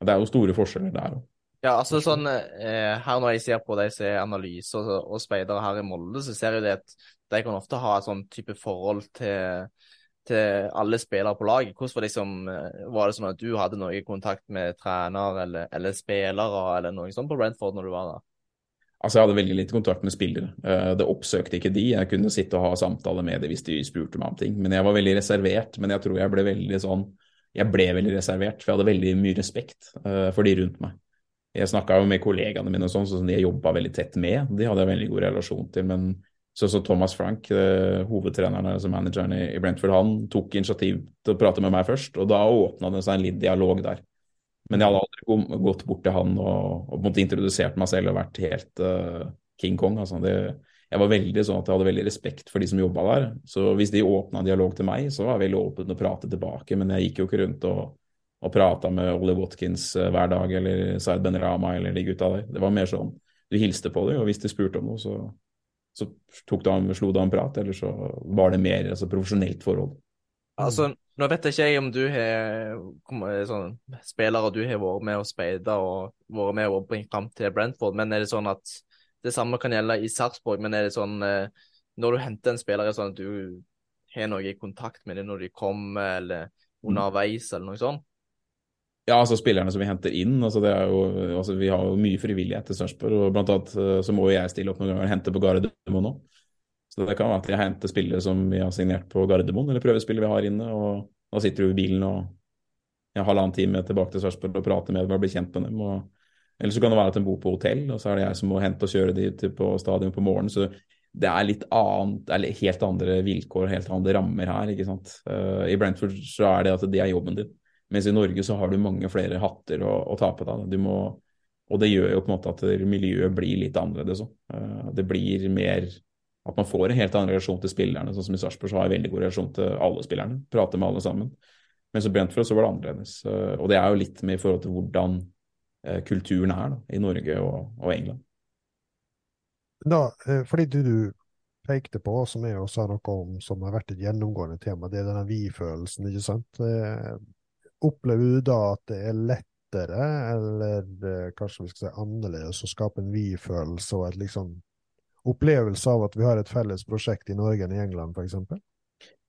det er jo store forskjeller der òg. Ja, altså sånn eh, Her når jeg ser på de som er analyser og, og speidere her i Molde, så ser jeg det at de kan ofte ha et sånn type forhold til, til alle spillere på laget. Hvordan var det, liksom, eh, var det sånn at du hadde noe kontakt med trener eller, eller spillere eller noe sånt på Brentford når du var der? Altså, Jeg hadde veldig lite kontakt med spillere. Eh, det oppsøkte ikke de. Jeg kunne sitte og ha samtaler med dem hvis de spurte meg om ting. Men jeg var veldig reservert. Men jeg tror jeg ble veldig sånn Jeg ble veldig reservert, for jeg hadde veldig mye respekt uh, for de rundt meg. Jeg snakka jo med kollegaene mine sånn, så jeg jobba veldig tett med. De hadde jeg veldig god relasjon til. Men så, så Thomas Frank, eh, hovedtreneren altså manageren i, Brentford, han tok initiativ til å prate med meg først. Og da åpna det seg en litt dialog der. Men jeg hadde aldri gått bort til han og, og introdusert meg selv og vært helt uh, King Kong. Altså det, jeg var veldig sånn at jeg hadde veldig respekt for de som jobba der. Så hvis de åpna dialog til meg, så var jeg veldig åpen å prate tilbake. Men jeg gikk jo ikke rundt og og prata med Ollie Watkins eh, hver dag, eller Zaid Ben Rama eller de gutta der. Det var mer sånn du hilste på dem, og hvis de spurte om noe, så, så tok du ham, slo du av en prat, eller så var det mer altså, profesjonelt forhold. Altså, nå vet jeg ikke om du har sånn, spillere du har vært med og speida og vært med og bringt fram til Brentford, men er det sånn at det samme kan gjelde i Sarpsborg, men er det sånn eh, når du henter en spiller, er det sånn at du har noe i kontakt med dem når de kommer, eller underveis, eller noe sånt? Ja, altså spillerne som vi henter inn. altså jo, altså Vi har jo mye frivillighet til Sarpsborg. og Blant annet eh, så må jeg stille opp noen ganger og hente på Gardermoen nå. Så det kan være at jeg henter spillere som vi har signert på Gardermoen, eller prøvespillere vi har inne. og Da sitter du i bilen og ja, halvannen time tilbake til Sarpsborg og prater med dem og blir kjent med dem. og Eller så kan det være at de bor på hotell, og så er det jeg som må hente og kjøre de på stadion på morgenen. så det er litt annet, eller helt andre vilkår, helt andre rammer her. ikke sant? Uh, I Brentford så er det at det er jobben din. Mens i Norge så har du mange flere hatter å, å ta på deg. Du må, og det gjør jo på en måte at miljøet blir litt annerledes òg. Uh, det blir mer at man får en helt annen relasjon til spillerne. Sånn som i Sarpsborg så har jeg veldig god relasjon til alle spillerne. Prater med alle sammen. Men så Brentford så var det annerledes. Uh, og det er jo litt med i forhold til hvordan uh, kulturen er da, i Norge og, og England. Da, fordi du, du pekte på, som jeg også har noe om som har vært et gjennomgående tema, det er denne vi-følelsen, ikke sant. Opplever du da at det er lettere, eller kanskje vi skal si annerledes, å skape en vi-følelse og et liksom opplevelse av at vi har et felles prosjekt i Norge enn i England, f.eks.?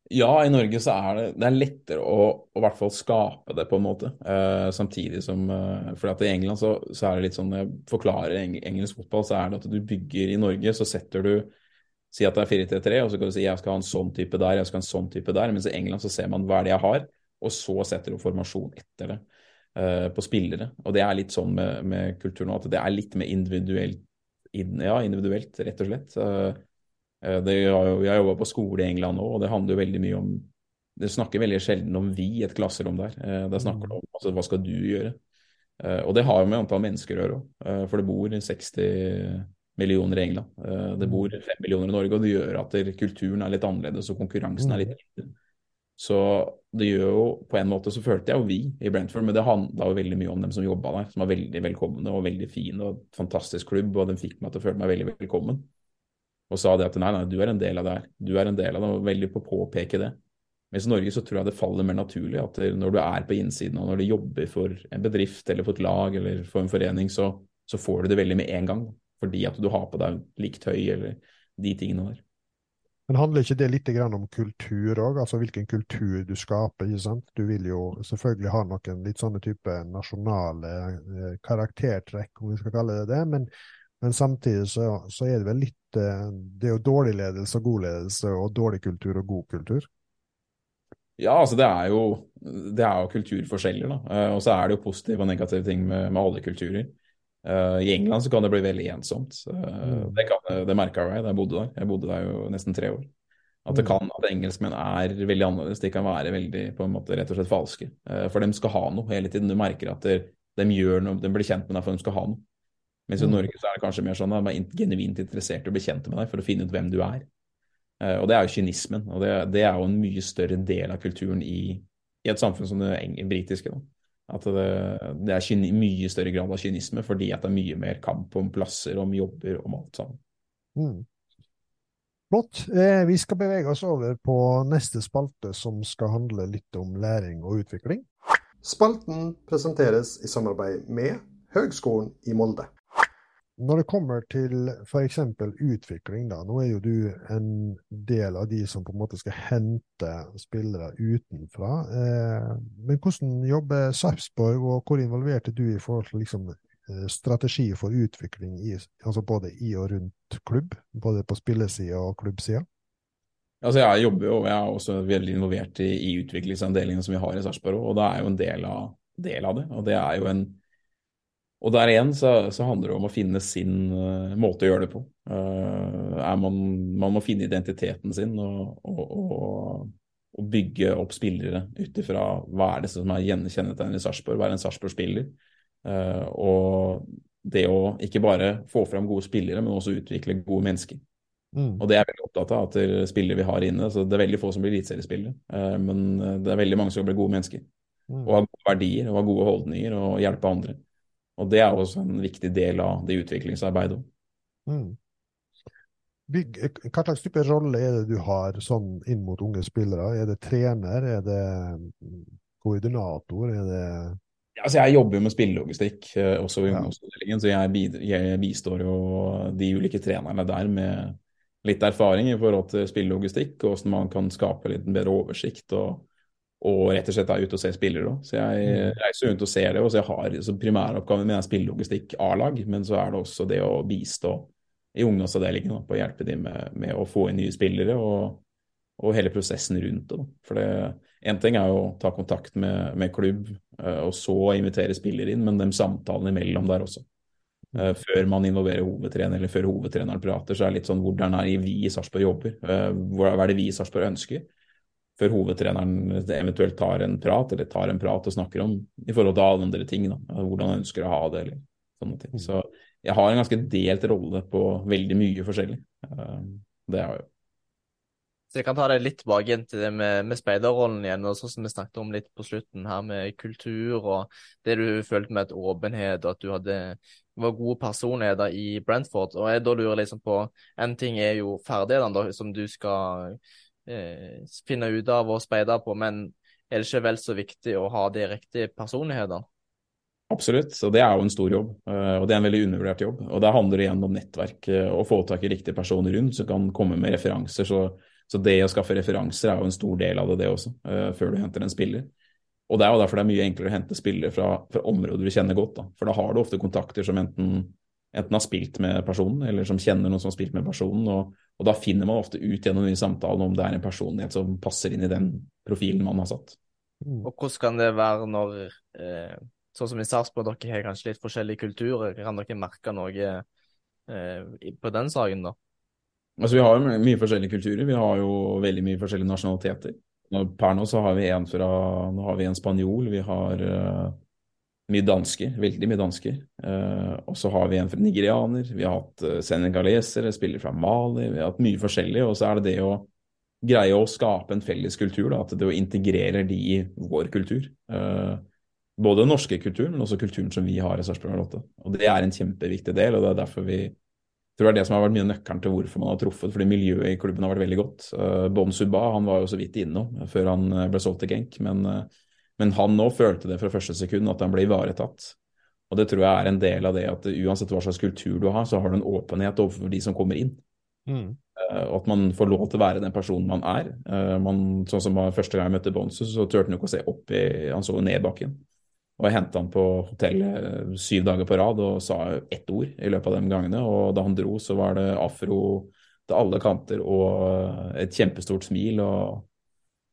Ja, i Norge så er det, det er lettere å, i hvert fall skape det, på en måte. Uh, samtidig som uh, For at i England så, så, er det litt sånn jeg forklarer eng engelsk fotball, så er det at du bygger i Norge, så setter du Si at det er 4-3-3, og så kan du si jeg skal ha en sånn type der, jeg skal ha en sånn type der. Mens i England så ser man hva er det jeg har, og så setter du formasjon etter det uh, på spillere. Og det er litt sånn med, med kulturen at det er litt mer individuelt, in, ja, individuelt, rett og slett. Uh, det, jeg har jobba på skole i England nå, og det handler jo veldig mye om Det snakker veldig sjelden om vi i et klasserom der. Uh, det snakker mm. om altså, hva skal du gjøre. og det har jo med antall mennesker å gjøre òg, for det bor 60 millioner i England. det bor 5 millioner i Norge, og det gjør at kulturen er litt annerledes og konkurransen er litt mm. mindre. Så det gjør jo På en måte så følte jeg jo vi i Brentford, men det handla jo veldig mye om dem som jobba der, som var veldig velkomne og veldig fine og fantastisk klubb, og den fikk meg til å føle meg veldig velkommen. Og sa det at nei, nei, du er en del av det her. Du er en del av det, og veldig på å påpeke det. Mens i Norge så tror jeg det faller mer naturlig at når du er på innsiden, og når du jobber for en bedrift eller for et lag eller for en forening, så, så får du det veldig med en gang. Fordi at du har på deg likt høy eller de tingene der. Men handler ikke det litt om kultur òg, altså hvilken kultur du skaper? ikke sant? Du vil jo selvfølgelig ha noen litt sånne type nasjonale eh, karaktertrekk, om vi skal kalle det det, men, men samtidig så, så, er det vel litt eh, Det er jo dårlig ledelse og god ledelse, og dårlig kultur og god kultur. Ja, altså det er jo, det er jo kulturforskjeller, da. Uh, og så er det jo positive og negative ting med, med alle kulturer. Uh, I England så kan det bli veldig ensomt. Uh, det kan, det merka jeg da jeg bodde der. Jeg bodde der jo nesten tre år. At det mm. kan, at engelskmenn er veldig annerledes. De kan være veldig på en måte rett og slett falske. Uh, for de skal ha noe hele tiden. Du merker at de, de gjør noe, de blir kjent med deg for de skal ha noe. Mens i mm. Norge så er det kanskje mer sånn at de er genuint interessert i å bli kjent med deg for å finne ut hvem du er. og det er jo kynismen. Og det, det, er jo en mye større del av kulturen i, i et samfunn som det britiske. da. At det, det er mye større grad av kynisme fordi at det er mye mer kamp om plasser, om jobber, om alt sammen. Mm. Flott. Eh, vi skal bevege oss over på neste spalte, som skal handle litt om læring og utvikling. Spalten presenteres i samarbeid med Høgskolen i Molde. Når det kommer til f.eks. utvikling, da. Nå er jo du en del av de som på en måte skal hente spillere utenfra. Eh, men hvordan jobber Sarpsborg, og hvor involvert er du i forhold til liksom, eh, strategi for utvikling i, altså både i og rundt klubb? Både på spillesida og klubbsida? Altså jeg jobber jo, og jeg er også veldig involvert i, i utviklingsavdelingen som vi har i Sarpsborg, og det er jo en del av, del av det. Og det er jo en og der igjen så, så, handler det om å finne sin uh, måte å gjøre det på. Uh, man, man, må finne identiteten sin og, og, og, og bygge opp spillere ut ifra hva er det som er kjennetegnet i Sarpsborg, være en Sarpsborg-spiller. Uh, og det å ikke bare få fram gode spillere, men også utvikle gode mennesker. Mm. Og det er jeg veldig opptatt av, at spillere vi har inne. så Det er veldig få som blir eliteseriespillere, men det er veldig mange som blir gode mennesker. Mm. Og har gode verdier og har gode holdninger og hjelper andre. Og det er også en viktig del av det utviklingsarbeidet. Mm. hva slags type rolle er det du har sånn inn mot unge spillere? Er det trener, er det mm, koordinator, er det ja, altså Jeg jobber jo med spillelogistikk eh, også i ungdomsavdelingen, så jeg, jeg, bistår jo de ulike trenerne der med litt erfaring i forhold til spillelogistikk, og hvordan man kan skape litt bedre oversikt. og og rett og slett er ute og ser spillere. Så jeg mm. reiser rundt og ser det. og så jeg har så Primæroppgaven min er spillelogistikk A-lag, men så er det også det å bistå i ungdomsavdelingen på å hjelpe dem med, med, å få inn nye spillere og, og hele prosessen rundt det. For Én ting er jo å ta kontakt med, med klubb uh, og så invitere spillere inn, men de samtalene imellom der også. Uh, før man involverer hovedtrener eller før hovedtreneren prater, så er det litt sånn hvordan er det vi i Sarpsborg jobber? Uh, hva er det vi i Sarpsborg ønsker? Før hovedtreneren eventuelt tar en prat, eller tar en prat og snakker om i forhold til alle andre ting. Da, hvordan han ønsker å ha det, eller sånne ting. Så jeg har en ganske delt rolle på veldig mye forskjellig. Eh, det har jeg jo. Så jeg kan ta deg litt tilbake igjen til det med, med speiderrollen igjen, og sånn som vi snakket om litt på slutten her, med kultur og det du følte med et åpenhet, og at du hadde var gode personligheter i Brentford. Og jeg da lurer liksom på En ting er jo ferdighetene som du skal finne ut av og speide på, men er det ikke vel så viktig å ha de riktige personlighetene? Absolutt, og det er jo en stor jobb. Eh, og det er en veldig undervurdert jobb. Og det handler igjen om nettverk, eh, å få tak i riktige personer rundt som kan komme med referanser. Så, så, det å skaffe referanser er jo en stor del av det, det også, før du henter en spiller. Og det er jo derfor det er mye enklere å hente spillere fra, fra områder du kjenner godt. Da. For da har du ofte kontakter som enten enten har spilt med personen, eller som kjenner noen som har spilt med personen. Og, og da finner man ofte ut gjennom de samtalene om det er en personlighet som passer inn i den profilen man har satt. Mm. Og hvordan kan det være når eh, Sånn som i Sarpsborg, dere har kanskje litt forskjellige kulturer. Kan dere merke noe eh, på den saken, da? Altså, Vi har jo mye forskjellige kulturer. Vi har jo veldig mye forskjellige nasjonaliteter. Per nå så har vi en fra Nå har vi en spanjol, vi har uh, mye dansker, veldig mye dansker. Uh, og så har vi en fra nigerianer, vi har hatt uh, senegalesere, spillere fra Mali, vi har hatt mye forskjellig. Og så er det det å greie å skape en felles kultur, da, at det å integrere de i vår kultur. Uh, både den norske kulturen, men også kulturen som vi har i Sarpsborg 08. Og det er en kjempeviktig del, og det er derfor vi tror det er det som har vært mye nøkkelen til hvorfor man har truffet, fordi miljøet i klubben har vært veldig godt. Uh, Bon Subba, han var jo så vidt innom før han ble solgt til Genk, men uh, men han nå følte det fra første sekund at han ble ivaretatt. Og det tror jeg er en del av det at uansett hva slags kultur du har, så har du en åpenhet overfor de som kommer inn. Mm. Og at man får lov til å være den personen man er. Uh, man, sånn som Første gang jeg møtte Bonsus, så turte han ikke å se opp i Han så ned bakken. Og jeg henta han på hotellet eh, syv dager på rad og sa ett ord i løpet av de gangene. Og da han dro, så var det afro til alle kanter og et kjempestort smil. Og,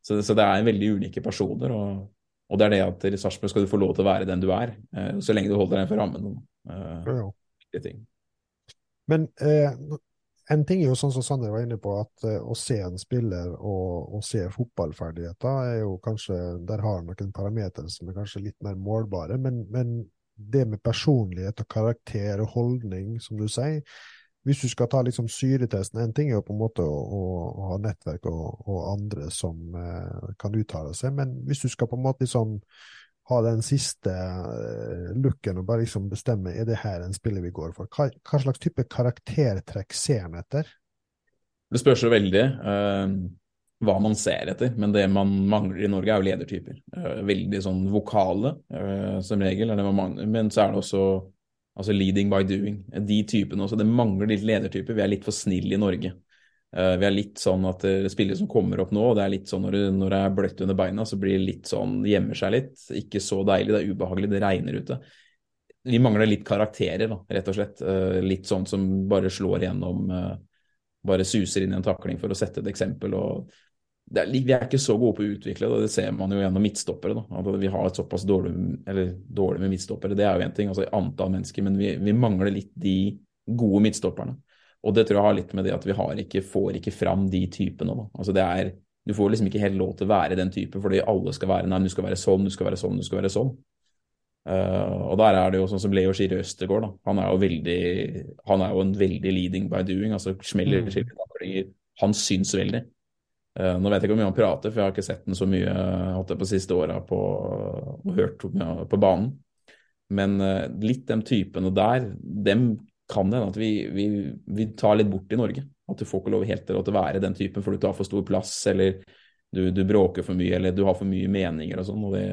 så, så, det er veldig ulike personer. og og det er det at i Sarpsborg skal du få lov til å være den du er, eh, så lenge du holder deg innenfor rammen. Eh, ja. Men eh, en ting er jo sånn som Sander var inne på, at eh, å se en spiller og, og, se fotballferdigheter er jo kanskje Der har han noen parametere som er kanskje litt mer målbare, men, men det med personlighet og karakter og holdning, som du sier, hvis du skal ta liksom syretesten En ting er jo på en måte å, å, å ha nettverk og, og andre som eh, kan uttale seg, men hvis du skal på en måte liksom ha den siste eh, looken og bare liksom bestemme er det her en spiller vi går for, hva, hva slags type karaktertrekk ser man etter? Det spørs jo veldig uh, hva man ser etter, men det man mangler i Norge er jo ledertyper. Uh, veldig sånn vokale, uh, som regel, men så er det også Altså leading by doing. De typene også. Det mangler litt ledertyper. Vi er litt for snille i Norge. Uh, vi er litt sånn at uh, spillere som kommer opp nå, og det er litt sånn når det, når det er bløtt under beina, så blir det litt sånn gjemmer seg litt. Ikke så deilig, det er ubehagelig, det regner ute. Vi mangler litt karakterer, da, rett og slett. Uh, litt sånn som bare slår gjennom Bare suser inn i en takling for å sette et eksempel. og er, vi er ikke så gode på å utvikle det, det ser man jo gjennom midtstoppere. At vi har et såpass dårlig, eller dårlig med midtstoppere, det er jo én ting, altså antall mennesker, men vi, vi, mangler litt de gode midtstopperne. Og det tror jeg har litt med det at vi ikke, får ikke fram de typene. Da. Altså det er, du får liksom ikke helt lov til å være den typen, fordi alle skal være nei, du skal være sånn, du skal være sånn, du skal være sånn. Uh, og der er det jo sånn som Leo Skiri Østergaard. Da. Han er jo veldig, han er jo en veldig leading by doing. altså smeller mm. Han syns veldig. Uh, nå vet jeg ikke hvor mye han prater, for jeg har ikke sett den så mye hatt det på siste åra og hørt på banen. Men uh, litt de typene der, dem kan det hende at vi, vi, vi, tar litt bort i Norge. At du får ikke lov helt til å være den typen for du tar for stor plass, eller du, du bråker for mye, eller du har for mye meninger og sånn. Og det,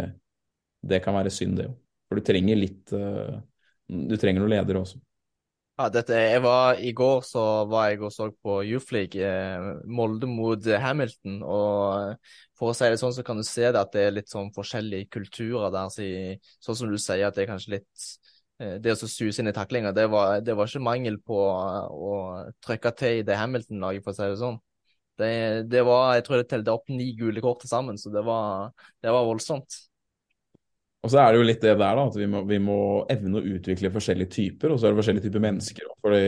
det, kan være synd, det òg. For du trenger litt Du trenger noen ledere også. Ja, dette, jeg var, I går så var jeg og så på Youth League, eh, Molde mot Hamilton. og For å si det sånn, så kan du se det at det er litt sånn forskjellige kulturer der. Så, sånn som du sier, at det er kanskje litt eh, Det å suse inn i taklinga, det, det, var ikke mangel på å trykke til i det Hamilton-laget, for å si det sånn. Det, det, var, Jeg tror det telte opp ni gule kort til sammen, så det var, det var voldsomt. Og så er det jo litt det der, da, at vi må, vi må, evne å utvikle forskjellige typer, og så er det forskjellige typer mennesker. Fordi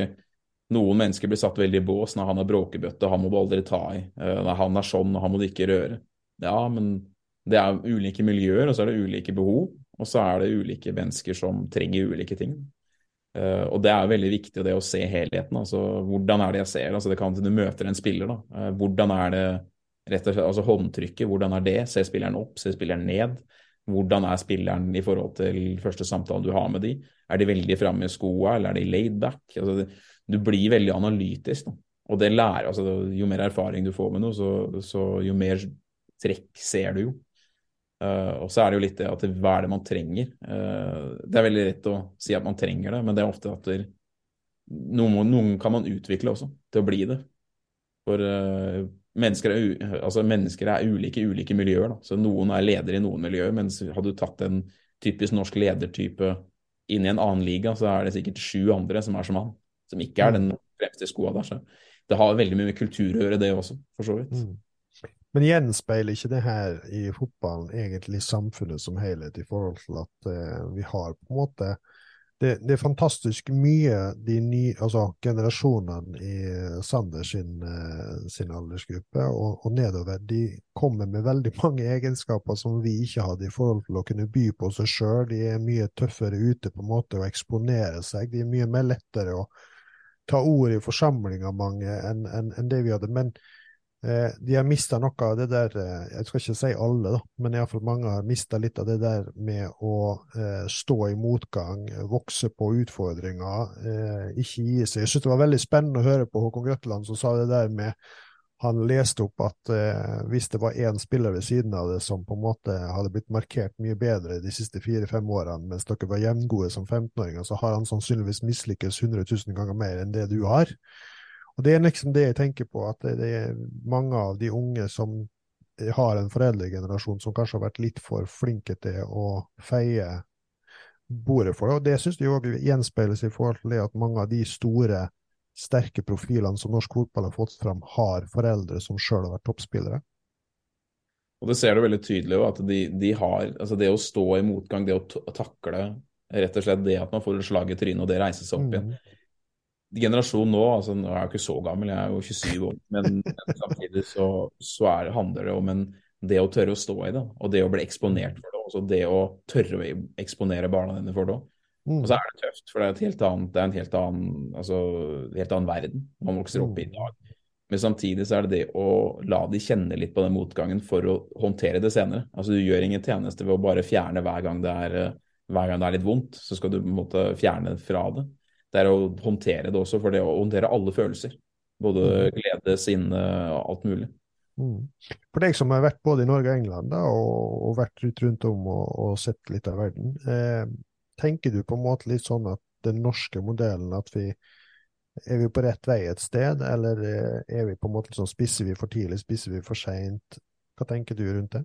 noen mennesker blir satt veldig i bås når han er bråkebøtte, han må du aldri ta i. Uh, når han er sånn, og han må du ikke røre. Ja, men det er ulike miljøer, og så er det ulike behov. Og så er det ulike mennesker som trenger ulike ting. Uh, og det er veldig viktig det å se helheten. altså Hvordan er det jeg ser? altså det kan Du møter en spiller. da, uh, Hvordan er det rett og slett, altså håndtrykket, hvordan er det? Ser spilleren opp, ser spilleren ned? Hvordan er spilleren i forhold til første samtale du har med de? Er de veldig framme i skoa, eller er de laid back? Altså, du blir veldig analytisk. Da. Og det lærer, altså, Jo mer erfaring du får med noe, så, så jo mer trekk ser du jo. Uh, og så er det jo litt det at hva er det man trenger? Uh, det er veldig lett å si at man trenger det, men det er ofte at det, noen, noen, kan man utvikle også til å bli det. For uh, mennesker er, altså mennesker er ulike i ulike miljøer. Da. Så Noen er ledere i noen miljøer, mens hadde du tatt en typisk norsk ledertype inn i en annen liga, så er det sikkert sju andre som er som han. Som ikke er den fremste skoa der. Så det har veldig mye med kultur å gjøre, det også, for så vidt. Mm. Men gjenspeiler ikke det her i fotballen egentlig samfunnet som helhet, i forhold til at uh, vi har på en måte det, det, er fantastisk mye de nye, altså generasjonene i Sanders sin, eh, sin aldersgruppe og, og, nedover, de kommer med veldig mange egenskaper som vi ikke hadde i forhold til å kunne by på seg sjøl. De er mye tøffere ute på en måte å eksponere seg. De er mye mer lettere å ta ord i forsamlinger mange enn en, en det vi hadde. Men de har mista noe av det der eh, Jeg skal ikke si alle, da, men iallfall mange har mista litt av det der med å eh, stå i motgang, vokse på utfordringer, eh, ikke gi seg. Jeg syns det var veldig spennende å høre på Håkon Grøtland som sa det der med Han leste opp at eh, hvis det var én spiller ved siden av det som på en måte hadde blitt markert mye bedre de siste fire-fem årene, mens dere var jevngode som 15-åringer, så har han sannsynligvis mislykkes 100 000 ganger mer enn det du har. Og Det er liksom det jeg tenker på, at det er mange av de unge som har en foreldregenerasjon som kanskje har vært litt for flinke til å feie bordet for det. Og Det syns jeg òg gjenspeiles i forhold til det at mange av de store, sterke profilene som norsk fotball har fått fram, har foreldre som sjøl har vært toppspillere. Og Det ser du veldig tydelig at de, de, har altså Det å stå i motgang, det å takle rett og slett det at man får et slag i trynet og det reises opp igjen. Generasjonen nå, altså nå er jeg jo ikke så gammel, jeg er jo 27 år, men, men samtidig så, så er, handler det om en, det å tørre å stå i det, og det å bli eksponert for det. Også det å tørre å eksponere barna dine for det. Mm. Og så er det tøft, for det er, et helt annet, det er en helt annen, altså, helt annen verden man vokser opp i i dag. Men samtidig så er det det å la de kjenne litt på den motgangen for å håndtere det senere. Altså Du gjør ingen tjeneste ved å bare fjerne hver gang det er, hver gang det er litt vondt. Så skal du på en måte fjerne fra det det er å håndtere det også, for det å håndtere alle følelser. Både mm. glede, sinne alt mulig. Mm. For deg som har vært både i Norge og England da, og, og, vært ut rundt om og, og, sett litt av verden, eh, tenker du på en måte litt sånn at den norske modellen, at vi er vi på rett vei et sted, eller eh, er vi på en måte sånn spisser vi for tidlig, spisser vi for seint? Hva tenker du rundt det?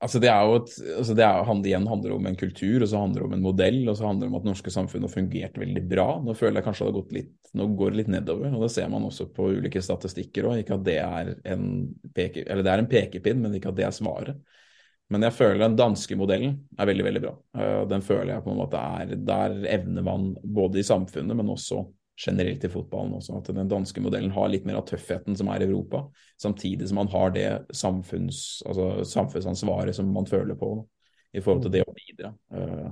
Altså det er jo et, altså det er, igjen handler om en kultur, og så handler det om en modell, og så handler det om at norske samfunn har fungert veldig bra. Nå føler jeg kanskje det har gått litt, nå går det litt nedover, og det ser man også på ulike statistikker òg. Ikke at det er en peke, det er en pekepinn, men ikke at det er svaret. Men jeg føler den danske modellen er veldig, veldig bra. Eh, den føler jeg på en måte er Der evner man både i samfunnet, men også generelt i fotballen også. At den danske modellen har litt mer av tøffheten som er i Europa, samtidig som man har det samfunns, altså samfunnsansvaret som man føler på i forhold til det å bidra. Uh,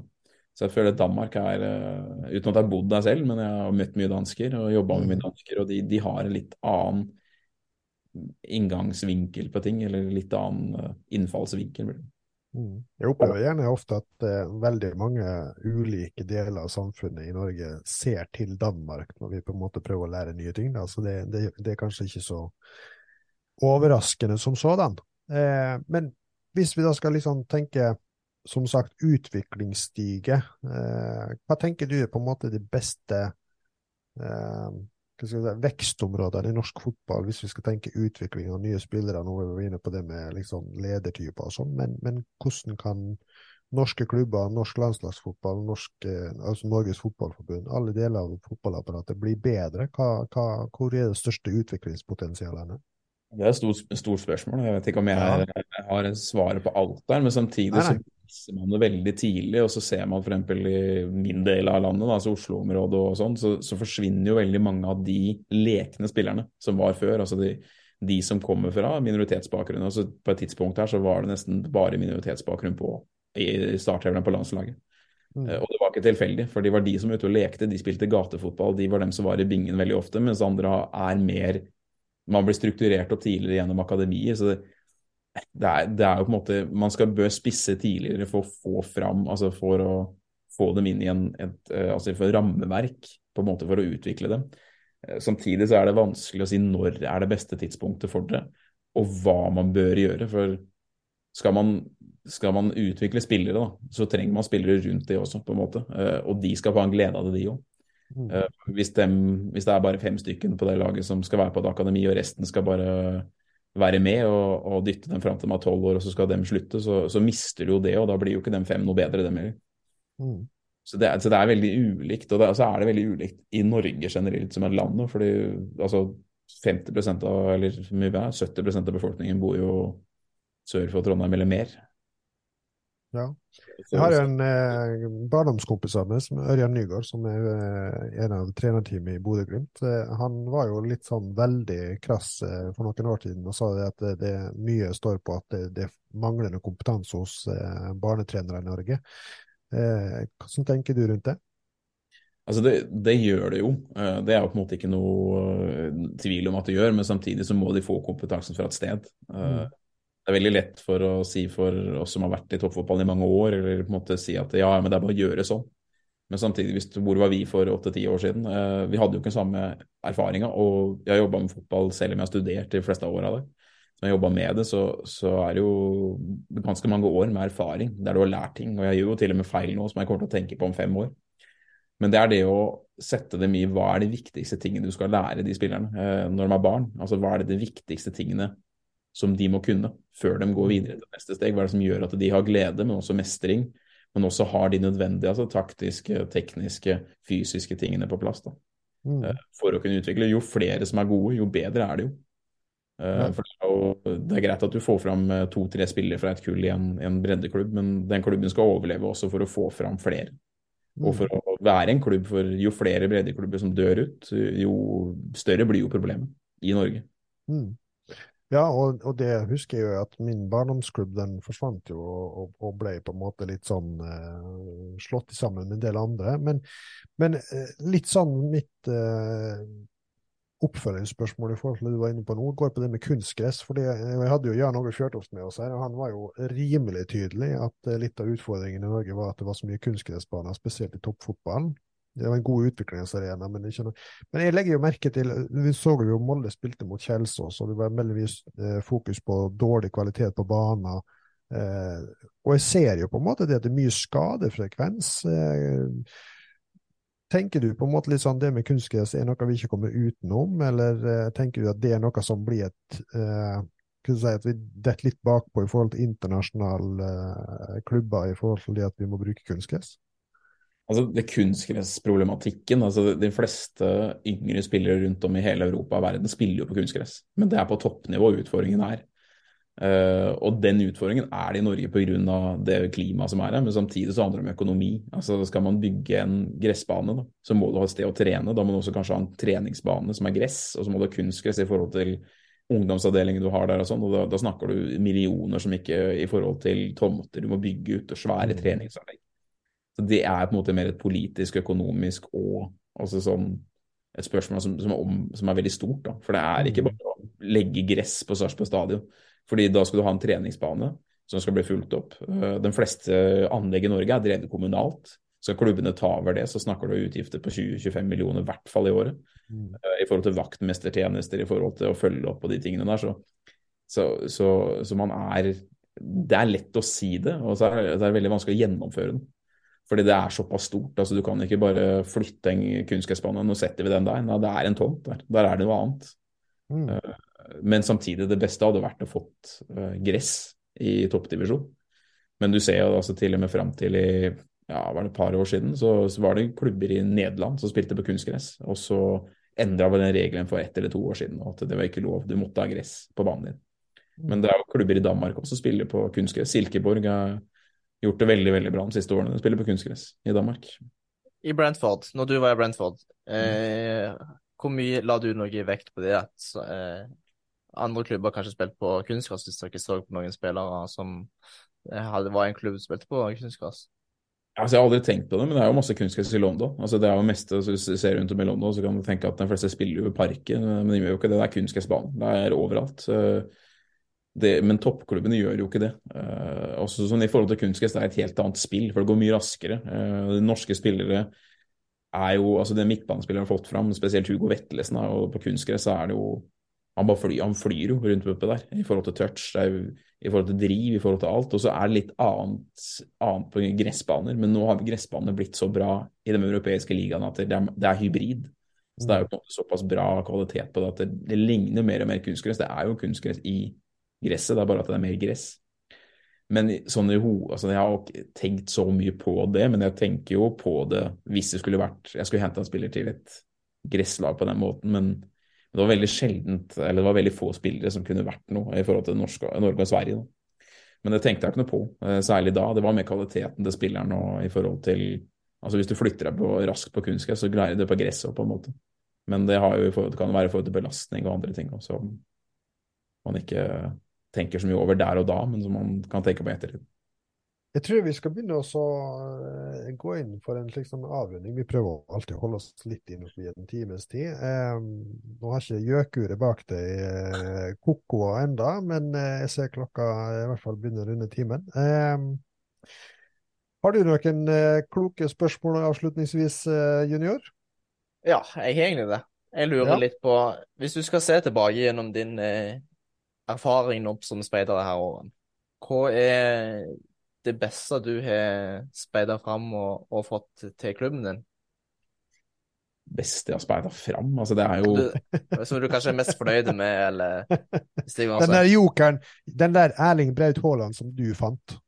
så jeg føler at Danmark er uh, Uten at jeg har bodd der selv, men jeg har møtt mye dansker og jobba med mye dansker, og de, de, har en litt annen inngangsvinkel på ting, eller litt annen uh, innfallsvinkel. Mm. Jeg opplever gjerne ofte at eh, veldig mange ulike deler av samfunnet i Norge ser til Danmark når vi på en måte prøver å lære nye ting. Da. Så det, det, det er kanskje ikke så overraskende som sådan. Eh, men hvis vi da skal liksom tenke som sagt utviklingsstige, eh, hva tenker du er på en måte de beste eh, si, vekstområdene i norsk fotball, hvis vi skal tenke utvikling av nye spillere. Nå er vi inne på det med liksom ledertyper og sånn, men, men, hvordan kan norske klubber, norsk landslagsfotball, norsk, eh, altså Norges Fotballforbund, alle deler av fotballapparatet bli bedre? Hva, hva, hvor er det største utviklingspotensialene? Det er et stort, stort, spørsmål. Jeg vet ikke om jeg, ja. har svaret på alt der, men samtidig nei, nei. så viser man det veldig tidlig, og så ser man f.eks. i min del av landet, altså Oslo-området og sånn, så, så, forsvinner jo veldig mange av de lekne spillerne som var før. altså de, de som kommer fra minoritetsbakgrunn. altså På et tidspunkt her så var det nesten bare minoritetsbakgrunn på i startelverne på landslaget. Mm. Uh, og det var ikke tilfeldig, for de var de som var ute og lekte. De spilte gatefotball, de var dem som var i bingen veldig ofte, mens andre er mer Man blir strukturert opp tidligere gjennom akademiet. så det, det er, det er, jo på en måte Man skal bør spisse tidligere for å få fram altså For å få dem inn i en, et, eh, altså for rammeverk på en måte for å utvikle dem. Eh, samtidig så er det vanskelig å si når er det beste tidspunktet for det, og hva man bør gjøre. For skal man, skal man utvikle spillere, da, så trenger man spillere rundt det også, på en måte. Eh, og de skal få en glede av det, de òg. Mm. Hvis, hvis, det er bare fem stykker på det laget som skal være på et akademi, og resten skal bare være med og, og dytte dem fram til de er tolv år, og så skal de slutte, så, så mister du jo det, og da blir jo ikke de fem noe bedre, dem heller. Mm. Så, det, så, det, er veldig ulikt, og så altså er det veldig ulikt i Norge generelt som et land. fordi altså 50 av, eller mye 70 av befolkningen bor jo sør for Trondheim eller mer. Ja. Jeg har en eh, barndomskompis av meg, som Ørjan Nygaard, som er eh, en av trenerteamet i Bodø-Glimt. Eh, han var jo litt sånn veldig krass eh, for noen år siden og sa det at det, det mye står på at det, det er manglende kompetanse hos eh, barnetrenere i Norge. Eh, hvordan tenker du rundt det? Altså det, det, gjør det jo. Det er jo på en måte ikke noe tvil om at det gjør, men samtidig så må de få kompetansen fra et sted. Mm det er veldig lett for å si for oss som har vært i toppfotballen i mange år, eller på en måte si at ja, men det er bare å gjøre sånn. Men samtidig, hvis, hvor var vi for åtte-ti år siden? Eh, vi hadde jo ikke den samme erfaringa. Og jeg har jobba med fotball selv om jeg har studert de fleste åra det. Når jeg jobba med det, så, så, er det jo ganske mange år med erfaring der du har lært ting. Og jeg gjør jo til og med feil nå som jeg kommer til å tenke på om fem år. Men det er det å sette dem i hva er de viktigste tingene du skal lære de spillerne eh, når de er barn. Altså hva er det de viktigste tingene som de må kunne før de går videre til neste steg. Hva er det som gjør at de har glede, men også mestring, men også har de nødvendige altså taktiske, tekniske, fysiske tingene på plass da. Mm. Eh, for å kunne utvikle. Jo flere som er gode, jo bedre er det jo. Eh, ja. For det er, jo, det er greit at du får fram eh, to-tre spillere fra et kull i en, en, breddeklubb, men den klubben skal overleve også for å få fram flere. Og for mm. å være en klubb, for jo flere breddeklubber som dør ut, jo større blir jo problemet i Norge. Mm. Ja, og, og, det husker jeg jo at min barndomsklubb den forsvant jo og, og ble på en måte litt sånn eh, slått sammen med en del andre. Men, men eh, litt sånn mitt eh, oppfølgingsspørsmål i forhold til det du var inne på nå, går på det med kunstgress. For Jeg hadde jo Jan Åge Fjørtoft med oss her, og han var jo rimelig tydelig at eh, litt av utfordringen i Norge var at det var så mye kunstgressbaner, spesielt i toppfotballen. Det var en god utviklingsarena. Men, ikke noe. men jeg legger jo merke til Vi så jo Molde spilte mot Kjelsås, og det var veldig eh, fokus på dårlig kvalitet på banen. Eh, og jeg ser jo på en måte det at det er mye skadefrekvens. Eh, tenker du på en måte litt sånn det med kunstgress er noe vi ikke kommer utenom, eller eh, tenker du at det er noe som blir et eh, si at vi detter litt bakpå i forhold til internasjonale eh, klubber i forhold til det at vi må bruke kunstgress? Altså, det Kunstgressproblematikken altså De fleste yngre spillere rundt om i hele Europa og verden spiller jo på kunstgress. Men det er på toppnivå utfordringen er. Uh, og den utfordringen er det i Norge pga. det klimaet som er her. Men samtidig så handler det om økonomi. Altså Skal man bygge en gressbane, da, så må du ha et sted å trene. Da må du også kanskje ha en treningsbane som er gress, og så må du ha kunstgress i forhold til ungdomsavdelingen du har der og sånn. Og da, da snakker du millioner som ikke i forhold til tomter du må bygge ut, og svære mm. treningsanlegg. Så Det er på en måte mer et politisk, økonomisk og altså sånn et spørsmål som, som, er, om, som, er veldig stort. Da. For det er ikke mm. bare å legge gress på Sarpsborg stadion. Fordi da skal du ha en treningsbane som skal bli fulgt opp. Eh, de fleste anlegg i Norge er drevet kommunalt. Skal klubbene ta over det, så snakker du utgifter på 20-25 millioner, i hvert fall i året. Mm. I forhold til vaktmestertjenester, i forhold til å følge opp på de tingene der. Så, så, så, så man er Det er lett å si det, og så er det er veldig vanskelig å gjennomføre den. Fordi det er såpass stort. altså Du kan ikke bare flytte en kunstgressbane, nå setter vi den der. Nei, det er en tomt der. Der er det noe annet. Mm. Men samtidig, det beste hadde vært å fått gress i toppdivisjon. Men du ser jo altså til og med fram til i ja, var det et par år siden, så, så, var det klubber i Nederland som spilte på kunstgress. Og så endra vel den regelen for ett eller to år siden, at det var ikke lov, du måtte ha gress på banen din. Mm. Men det er jo klubber i Danmark også som spiller på kunstgress. Silkeborg har gjort det veldig veldig bra de siste årene. De spiller på kunstgress i Danmark. I Brentford, når du var i Brentford, eh, hvor mye la du noe vekt på det at eh, andre klubber kanskje spilte på kunstgress, hvis dere så på noen spillere som eh, hadde, var en klubb som spilte på kunstgress? Altså, jeg har aldri tenkt på det, men det er jo masse kunstgress i London. Altså, det er jo meste, altså, Hvis du ser rundt om i London, så kan du tenke at de fleste spiller jo i parken, men de gjør jo ikke det. Det er kunstgressbanen. Det er overalt. Det, men toppklubbene gjør jo ikke det. Uh, også sånn I forhold til kunstgress det er et helt annet spill, for det går mye raskere. Uh, de norske spillere er jo altså Det midtbanespillere har fått fram, spesielt Hugo Vetlesen, og på kunstgress er det jo han, bare flyr, han flyr jo rundt oppe der i forhold til touch, i forhold til driv, i forhold til alt. Og så er det litt annet, annet på gressbaner, men nå har gressbanene blitt så bra i de europeiske ligaene at det er, det er, hybrid. Så det er jo på en måte såpass bra kvalitet på det at det, det ligner mer og mer kunstgress. Det er jo kunstgress i gresset, det er bare at det er mer gress. Men sånn i ho, altså jeg har ikke tenkt så mye på det, men jeg tenker jo på det hvis det skulle vært Jeg skulle henta en spiller til et gresslag på den måten, men det var veldig sjeldent, eller det var veldig få spillere som kunne vært noe i forhold til Norge, Norge og Sverige. Da. Men det tenkte jeg ikke noe på, eh, særlig da. Det var mer kvaliteten til spilleren og i forhold til Altså Hvis du flytter deg på, raskt på kunstgress, så greier du det på gresset på en måte. Men det, jo, det kan være i forhold til belastning og andre ting også, som man ikke tenker så mye over der og da, men som man kan tenke på i ettertid. Jeg tror vi skal begynne å uh, gå inn for en slik sånn avrunding. Vi prøver alltid å holde oss litt innenfor i en times tid. Eh, nå har ikke gjøkuret bak deg eh, ko-ko enda, men eh, jeg ser klokka i hvert fall begynner å runde timen. Eh, har du noen uh, kloke spørsmål avslutningsvis, junior? Ja, jeg har egentlig det. Jeg lurer ja. litt på Hvis du skal se tilbake gjennom din erfaring opp som speider her året, hva er det beste du har speida fram og, og, fått til klubben din? Beste jeg har speida fram? Altså, det er jo du, Som du kanskje er mest fornøyd med, eller Den der jokeren, den der Erling Braut Haaland som du fant.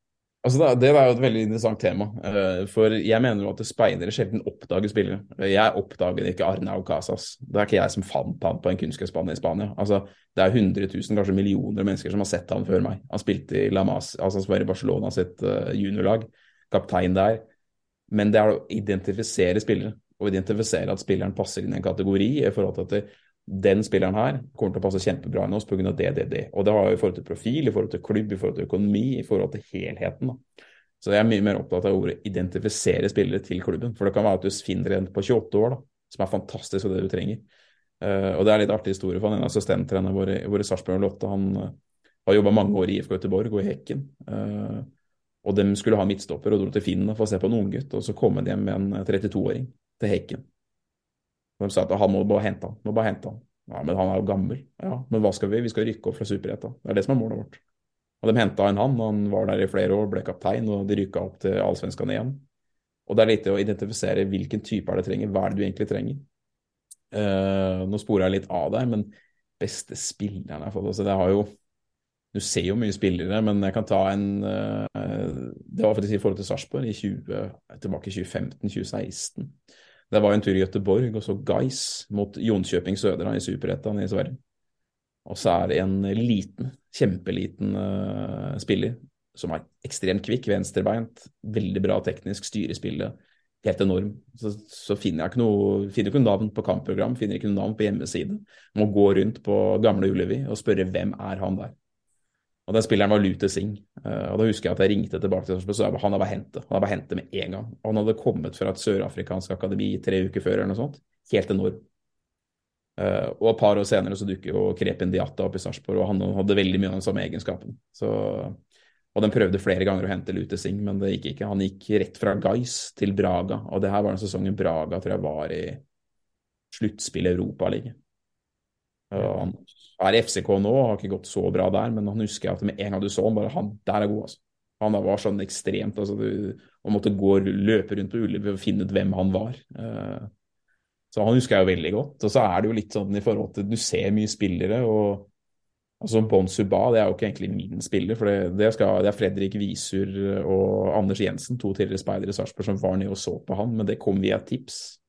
Altså Det er jo et veldig interessant tema. Eh, for jeg mener jo at speidere sjelden oppdager spillere. Jeg oppdaget ikke Arnau Casas. Det er ikke jeg som fant han på en kunstgressbane i Spania. Altså, Det er 100 000, kanskje millioner mennesker som har sett han før meg. Han spilte i La Mas, altså han var i Barcelona sitt uh, juniorlag, kaptein der. Men det er å identifisere spillere, og identifisere at spilleren passer inn i en kategori i forhold til at det, den spilleren her kommer til å passe kjempebra inn i oss pga. det, det, det. Og det har jo i forhold til profil, i forhold til klubb, i forhold til økonomi, i forhold til helheten. da. Så jeg er mye mer opptatt av ordet identifisere spillere til klubben. For det kan være at du finner en på 28 år da, som er fantastisk og det du trenger. Uh, og det er litt artig historie for han en assistenttrener vår, vår i Sarpsborg Lotte. Han uh, har jobba mange år i IFK Göteborg og i Hekken. Uh, og de skulle ha midtstopper og dro til Finn for å se på en unggutt. Og så kom de hjem med en 32-åring til Hekken. De sa at han må bare hente han. Må bare hente han. Ja, men han er jo gammel. Ja, men hva skal vi? Vi skal rykke opp fra Superettan. Det er det som er målet vårt. Og de henta en han, han var der i flere år, ble kaptein, og de rykka opp til Allsvenskan igjen. Og det er litt å identifisere hvilken type er det trenger, hva er det du egentlig trenger. Uh, nå sporer jeg litt av der, men beste spilleren jeg har fått altså det har jo Du ser jo mye spillere, men jeg kan ta en uh, Det var faktisk i forhold til Sarpsborg tilbake i 2015-2016. Det var en tur i Göteborg og så Guys mot Jonkjøping Södra i Superettan i Sverige. Og så er det en liten, kjempeliten uh, spiller som er ekstremt kvikk, venstrebeint, veldig bra teknisk, styrespillet, helt enorm. Så, så, finner jeg ikke noe, finner ikke noe navn på kampprogram, finner ikke noe navn på hjemmeside. Må gå rundt på gamle Ullevi og spørre hvem er han der. Og den spilleren var Lute Singh. Uh, og da husker jeg at jeg ringte tilbake til Sarpsborg, så han hadde bare hentet. Han hadde bare hentet med en gang. Og han hadde kommet fra et sørafrikansk akademi tre uker før eller noe sånt. Helt enorm. Uh, og et par år senere så dukker jo Krepin Diatta opp i Sarpsborg, og han hadde veldig mye av den samme egenskapen. Så Og den prøvde flere ganger å hente Lute Singh, men det gikk ikke. Han gikk rett fra Gais til Braga, og det her var den sesongen Braga tror jeg var i sluttspill i Og Han er i FCK nå, har ikke gått så bra der, men han husker at med en gang du så han, bare han der er god, altså. Han var sånn ekstremt altså du, Man måtte gå og løpe rundt på Ullevål og finne ut hvem han var. Uh, så han husker jeg jo veldig godt. Og så er det jo litt sånn i forhold til Du ser mye spillere, og altså Bon Suba det er jo ikke egentlig min spiller. For det, det, skal, det er Fredrik Visur og Anders Jensen, to tidligere speidere i Sarpsborg, som var nede og så på han, men det kom via tips.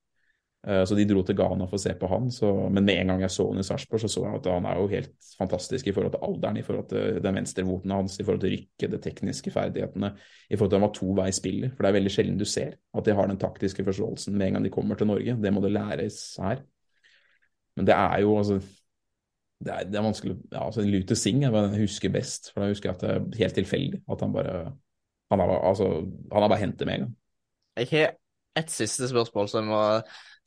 Eh, så de dro til Ghana for å se på han. Så, men med en gang jeg så han i Sarpsborg, så så jeg at han er jo helt fantastisk i forhold til alderen, i forhold til den venstrevoten hans, i forhold til rykket, de tekniske ferdighetene, i forhold til at han var toveisspiller. For det er veldig sjelden du ser at de har den taktiske forståelsen med en gang de kommer til Norge. Det må det læres her. Men det er jo altså det er, det er vanskelig ja, altså Lute Singh er hva jeg husker best. For da husker jeg at det er helt tilfeldig at han bare Han har altså, bare hentet med en gang. Jeg har et siste spørsmål som må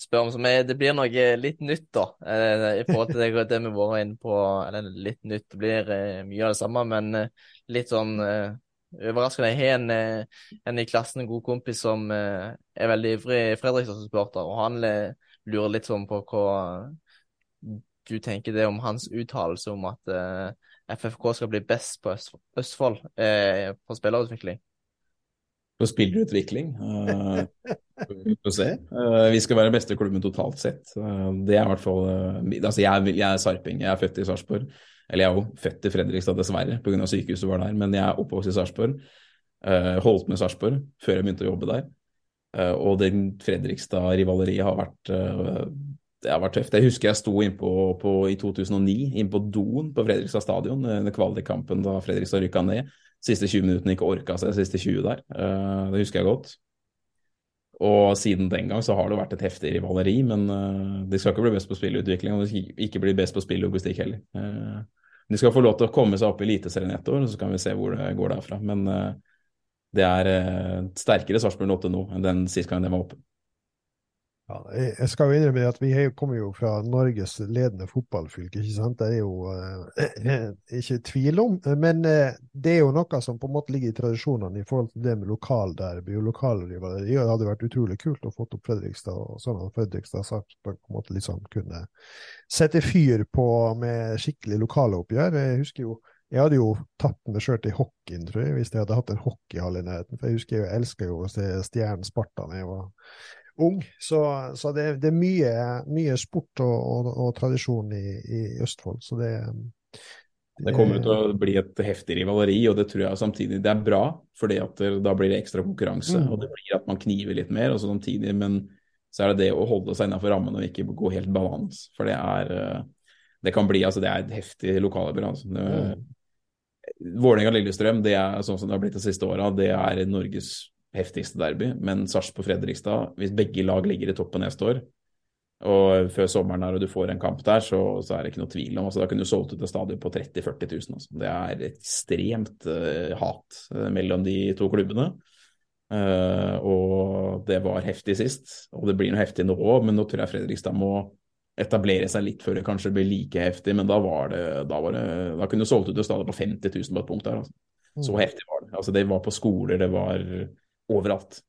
spør om. Så det blir noe litt nytt, da, eh, i forhold til det, det vi vært inne på. Eller litt nytt, det blir eh, mye av det samme, men eh, litt sånn overraskende. Jeg har en, en, i klassen, en god kompis, som er veldig ivrig Fredrikstad-supporter, og han lurer litt sånn på hva du tenker det om hans uttalelse om at FFK skal bli best på Østfold på spillerutvikling? På spillerutvikling. Uh, vi får se. Uh, vi skal være beste klubben totalt sett. Uh, det er i hvert fall Altså, jeg, jeg, er sarping. Jeg er født i Sarpsborg. Eller jeg er jo født i Fredrikstad, dessverre, pga. sykehuset var der. Men jeg er oppvokst i Sarpsborg. holdt med Sarpsborg før jeg begynte å jobbe der. og den Fredrikstad-rivaleriet har vært det har vært tøft. Jeg husker jeg sto innpå på, i 2009 innpå doen på Fredrikstad stadion under kvalikkampen da Fredrikstad rykka ned siste 20 minuttene ikke orka seg, siste 20 der. Uh, det husker jeg godt. Og siden den gang så har det vært et heftig rivaleri, men uh, de skal ikke bli best på spillutvikling, og de skal ikke bli best på spilllogistikk heller. Uh, de skal få lov til å komme seg opp i Eliteserien ett år, så kan vi se hvor det går derfra. Men det er sterkere Sarpsborg 8 nå enn den sist gang de var oppe. Ja, jeg skal jo innrømme at Vi kommer jo fra Norges ledende fotballfylke. ikke sant? Det er jo eh, ikke tvil om. Men eh, det er jo noe som på en måte ligger i tradisjonene i forhold til det med lokalderby og lokalrivaleri. Det hadde vært utrolig kult å få opp Fredrikstad, og sånn at Fredrikstad sagt på en måte liksom kunne sette fyr på med skikkelig lokale oppgjør. Jeg husker jo jeg hadde jo tatt meg sjøl til hockeyen, tror jeg, hvis jeg hadde hatt en hockeyhall i nærheten. For jeg husker jeg elska jo å se Stjernen Sparta da jeg var ung. Så, så det, det, er mye, mye sport og, og, og tradisjon i, i, Østfold. Så det, det, kommer til å bli et heftig rivaleri, og det tror jeg samtidig det er bra. fordi da blir det ekstra konkurranse, mm. og det blir at man kniver litt mer. og så samtidig, Men så er det det å holde seg innenfor rammen og ikke gå helt balans. For det er det kan bli, altså det er et heftig lokalapparat. Altså. Mm. Vålerenga-Lillestrøm, det er sånn som det har blitt de siste åra, det er Norges heftigste derby. Men Sarpsborg-Fredrikstad, hvis begge lag ligger i toppen neste år, og før sommeren her og du får en kamp der, så, så er det ikke noe tvil om altså, Da kunne du solgt ut et stadion på 30 000-40 000. Altså. Det er ekstremt uh, hat uh, mellom de to klubbene. Uh, og det var heftig sist, og det blir noe heftig nå òg, men nå tror jeg Fredrikstad må etablere seg litt før det kanskje blir like heftig. Men da var det Da, var det, da kunne du solgt ut et stadion på 50 000 på et punkt der. Altså. Så mm. heftig var det. Altså, det var på skoler, det var overalt.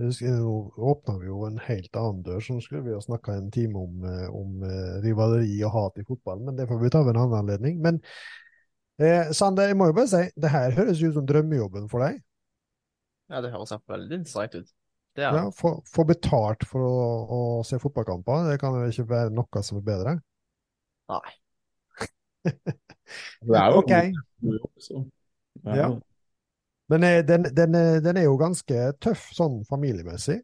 Nå åpna vi jo en helt annen dør, så nå skulle vi ha snakka en time om, eh, om uh, rivaleri og hat i fotballen, men det får vi ta ved en annen anledning. Men eh, Sander, jeg må jo bare si, det her høres ut som drømmejobben for deg? Ja, det høres veldig interessant ut. Det er. Ja, få, få betalt for å, å, se fotballkamper, det kan jo ikke være noe som er bedre? Nei. det er jo okay. Ja. Men eh, den, den, eh, den, er jo ganske tøff sånn familiemessig.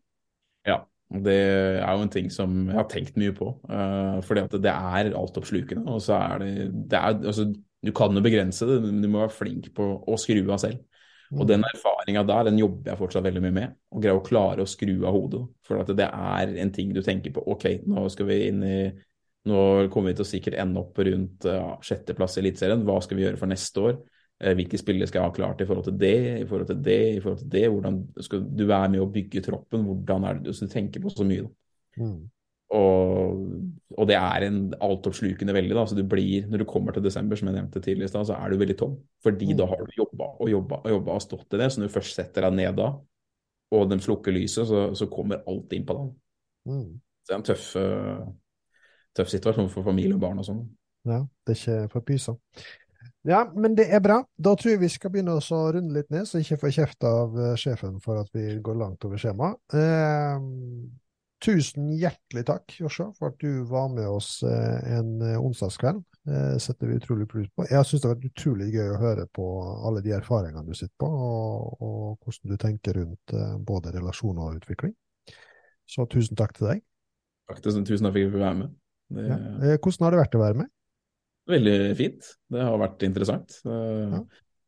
Ja, det er jo en ting som jeg har tenkt mye på. Uh, fordi at det er altoppslukende. Og så er det, det er, altså, Du kan jo begrense det, men du må være flink på å skru av selv. Mm. Og den erfaringa der, den jobber jeg fortsatt veldig mye med. Å greie å klare å skru av hodet. For at det er en ting du tenker på. OK, nå skal vi inn i Nå kommer vi til å sikkert ende opp rundt ja, sjetteplass i Eliteserien. Hva skal vi gjøre for neste år? Eh, hvilke spillere skal jeg ha klart i forhold til det, i forhold til det, i forhold til det. Hvordan skal du være med å bygge troppen? Hvordan er det du tenker på så mye? Mm. Og, og det er en altoppslukende veldig. da, så du blir, Når du kommer til desember, som jeg nevnte tidligere, så er du veldig tom. Fordi Mm. da har du jobba og jobba og jobba og stått i det. Så når du først setter deg ned da, og de slukker lyset, så, så kommer alt inn på deg. Mm. Så det er en tøff, eh, tøff situasjon for familie og barn og sånn. Ja, det er ikke for pysa. Ja, men det er bra. Da tror jeg vi skal begynne å runde litt ned, så jeg ikke får kjeft av eh, sjefen for at vi går langt over skjema. Eh, tusen hjertelig takk, Joshua, for at du var med oss eh, en eh, onsdagskveld. Eh, setter vi utrolig pris på. Jeg syns det har vært utrolig gøy å høre på alle de erfaringene du sitter på, og, og hvordan du tenker rundt både relasjoner og utvikling. Så tusen takk til deg. Takk til, tusen takk for at jeg fikk være med. Det Ja. Eh, hvordan har det vært å være med? Veldig fint. Det har vært interessant. Eh, Ja.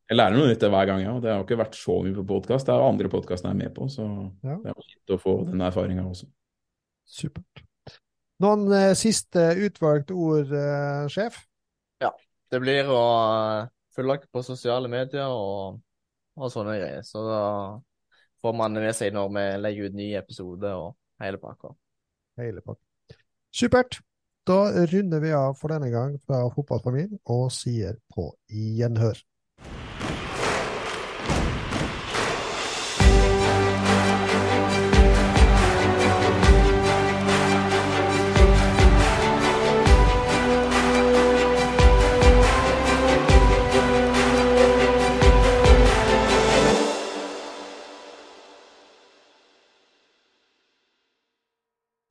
Jeg lærer noe nytt hver gang, ja. Det har ikke vært så mye på podkast. Det er jo andre podkaster jeg er med på, så Ja. det er fint å få den erfaringa også. Supert. Noen eh, siste utvalgte ord, eh, sjef? Det blir å følge følge på sosiale medier og, og sånne greier. Så da får man med seg når vi legger ut nye episoder og hele pakka. Hele pakken. Supert. Da runder vi av for denne gang fra Fotballfamilien og sier på gjenhør.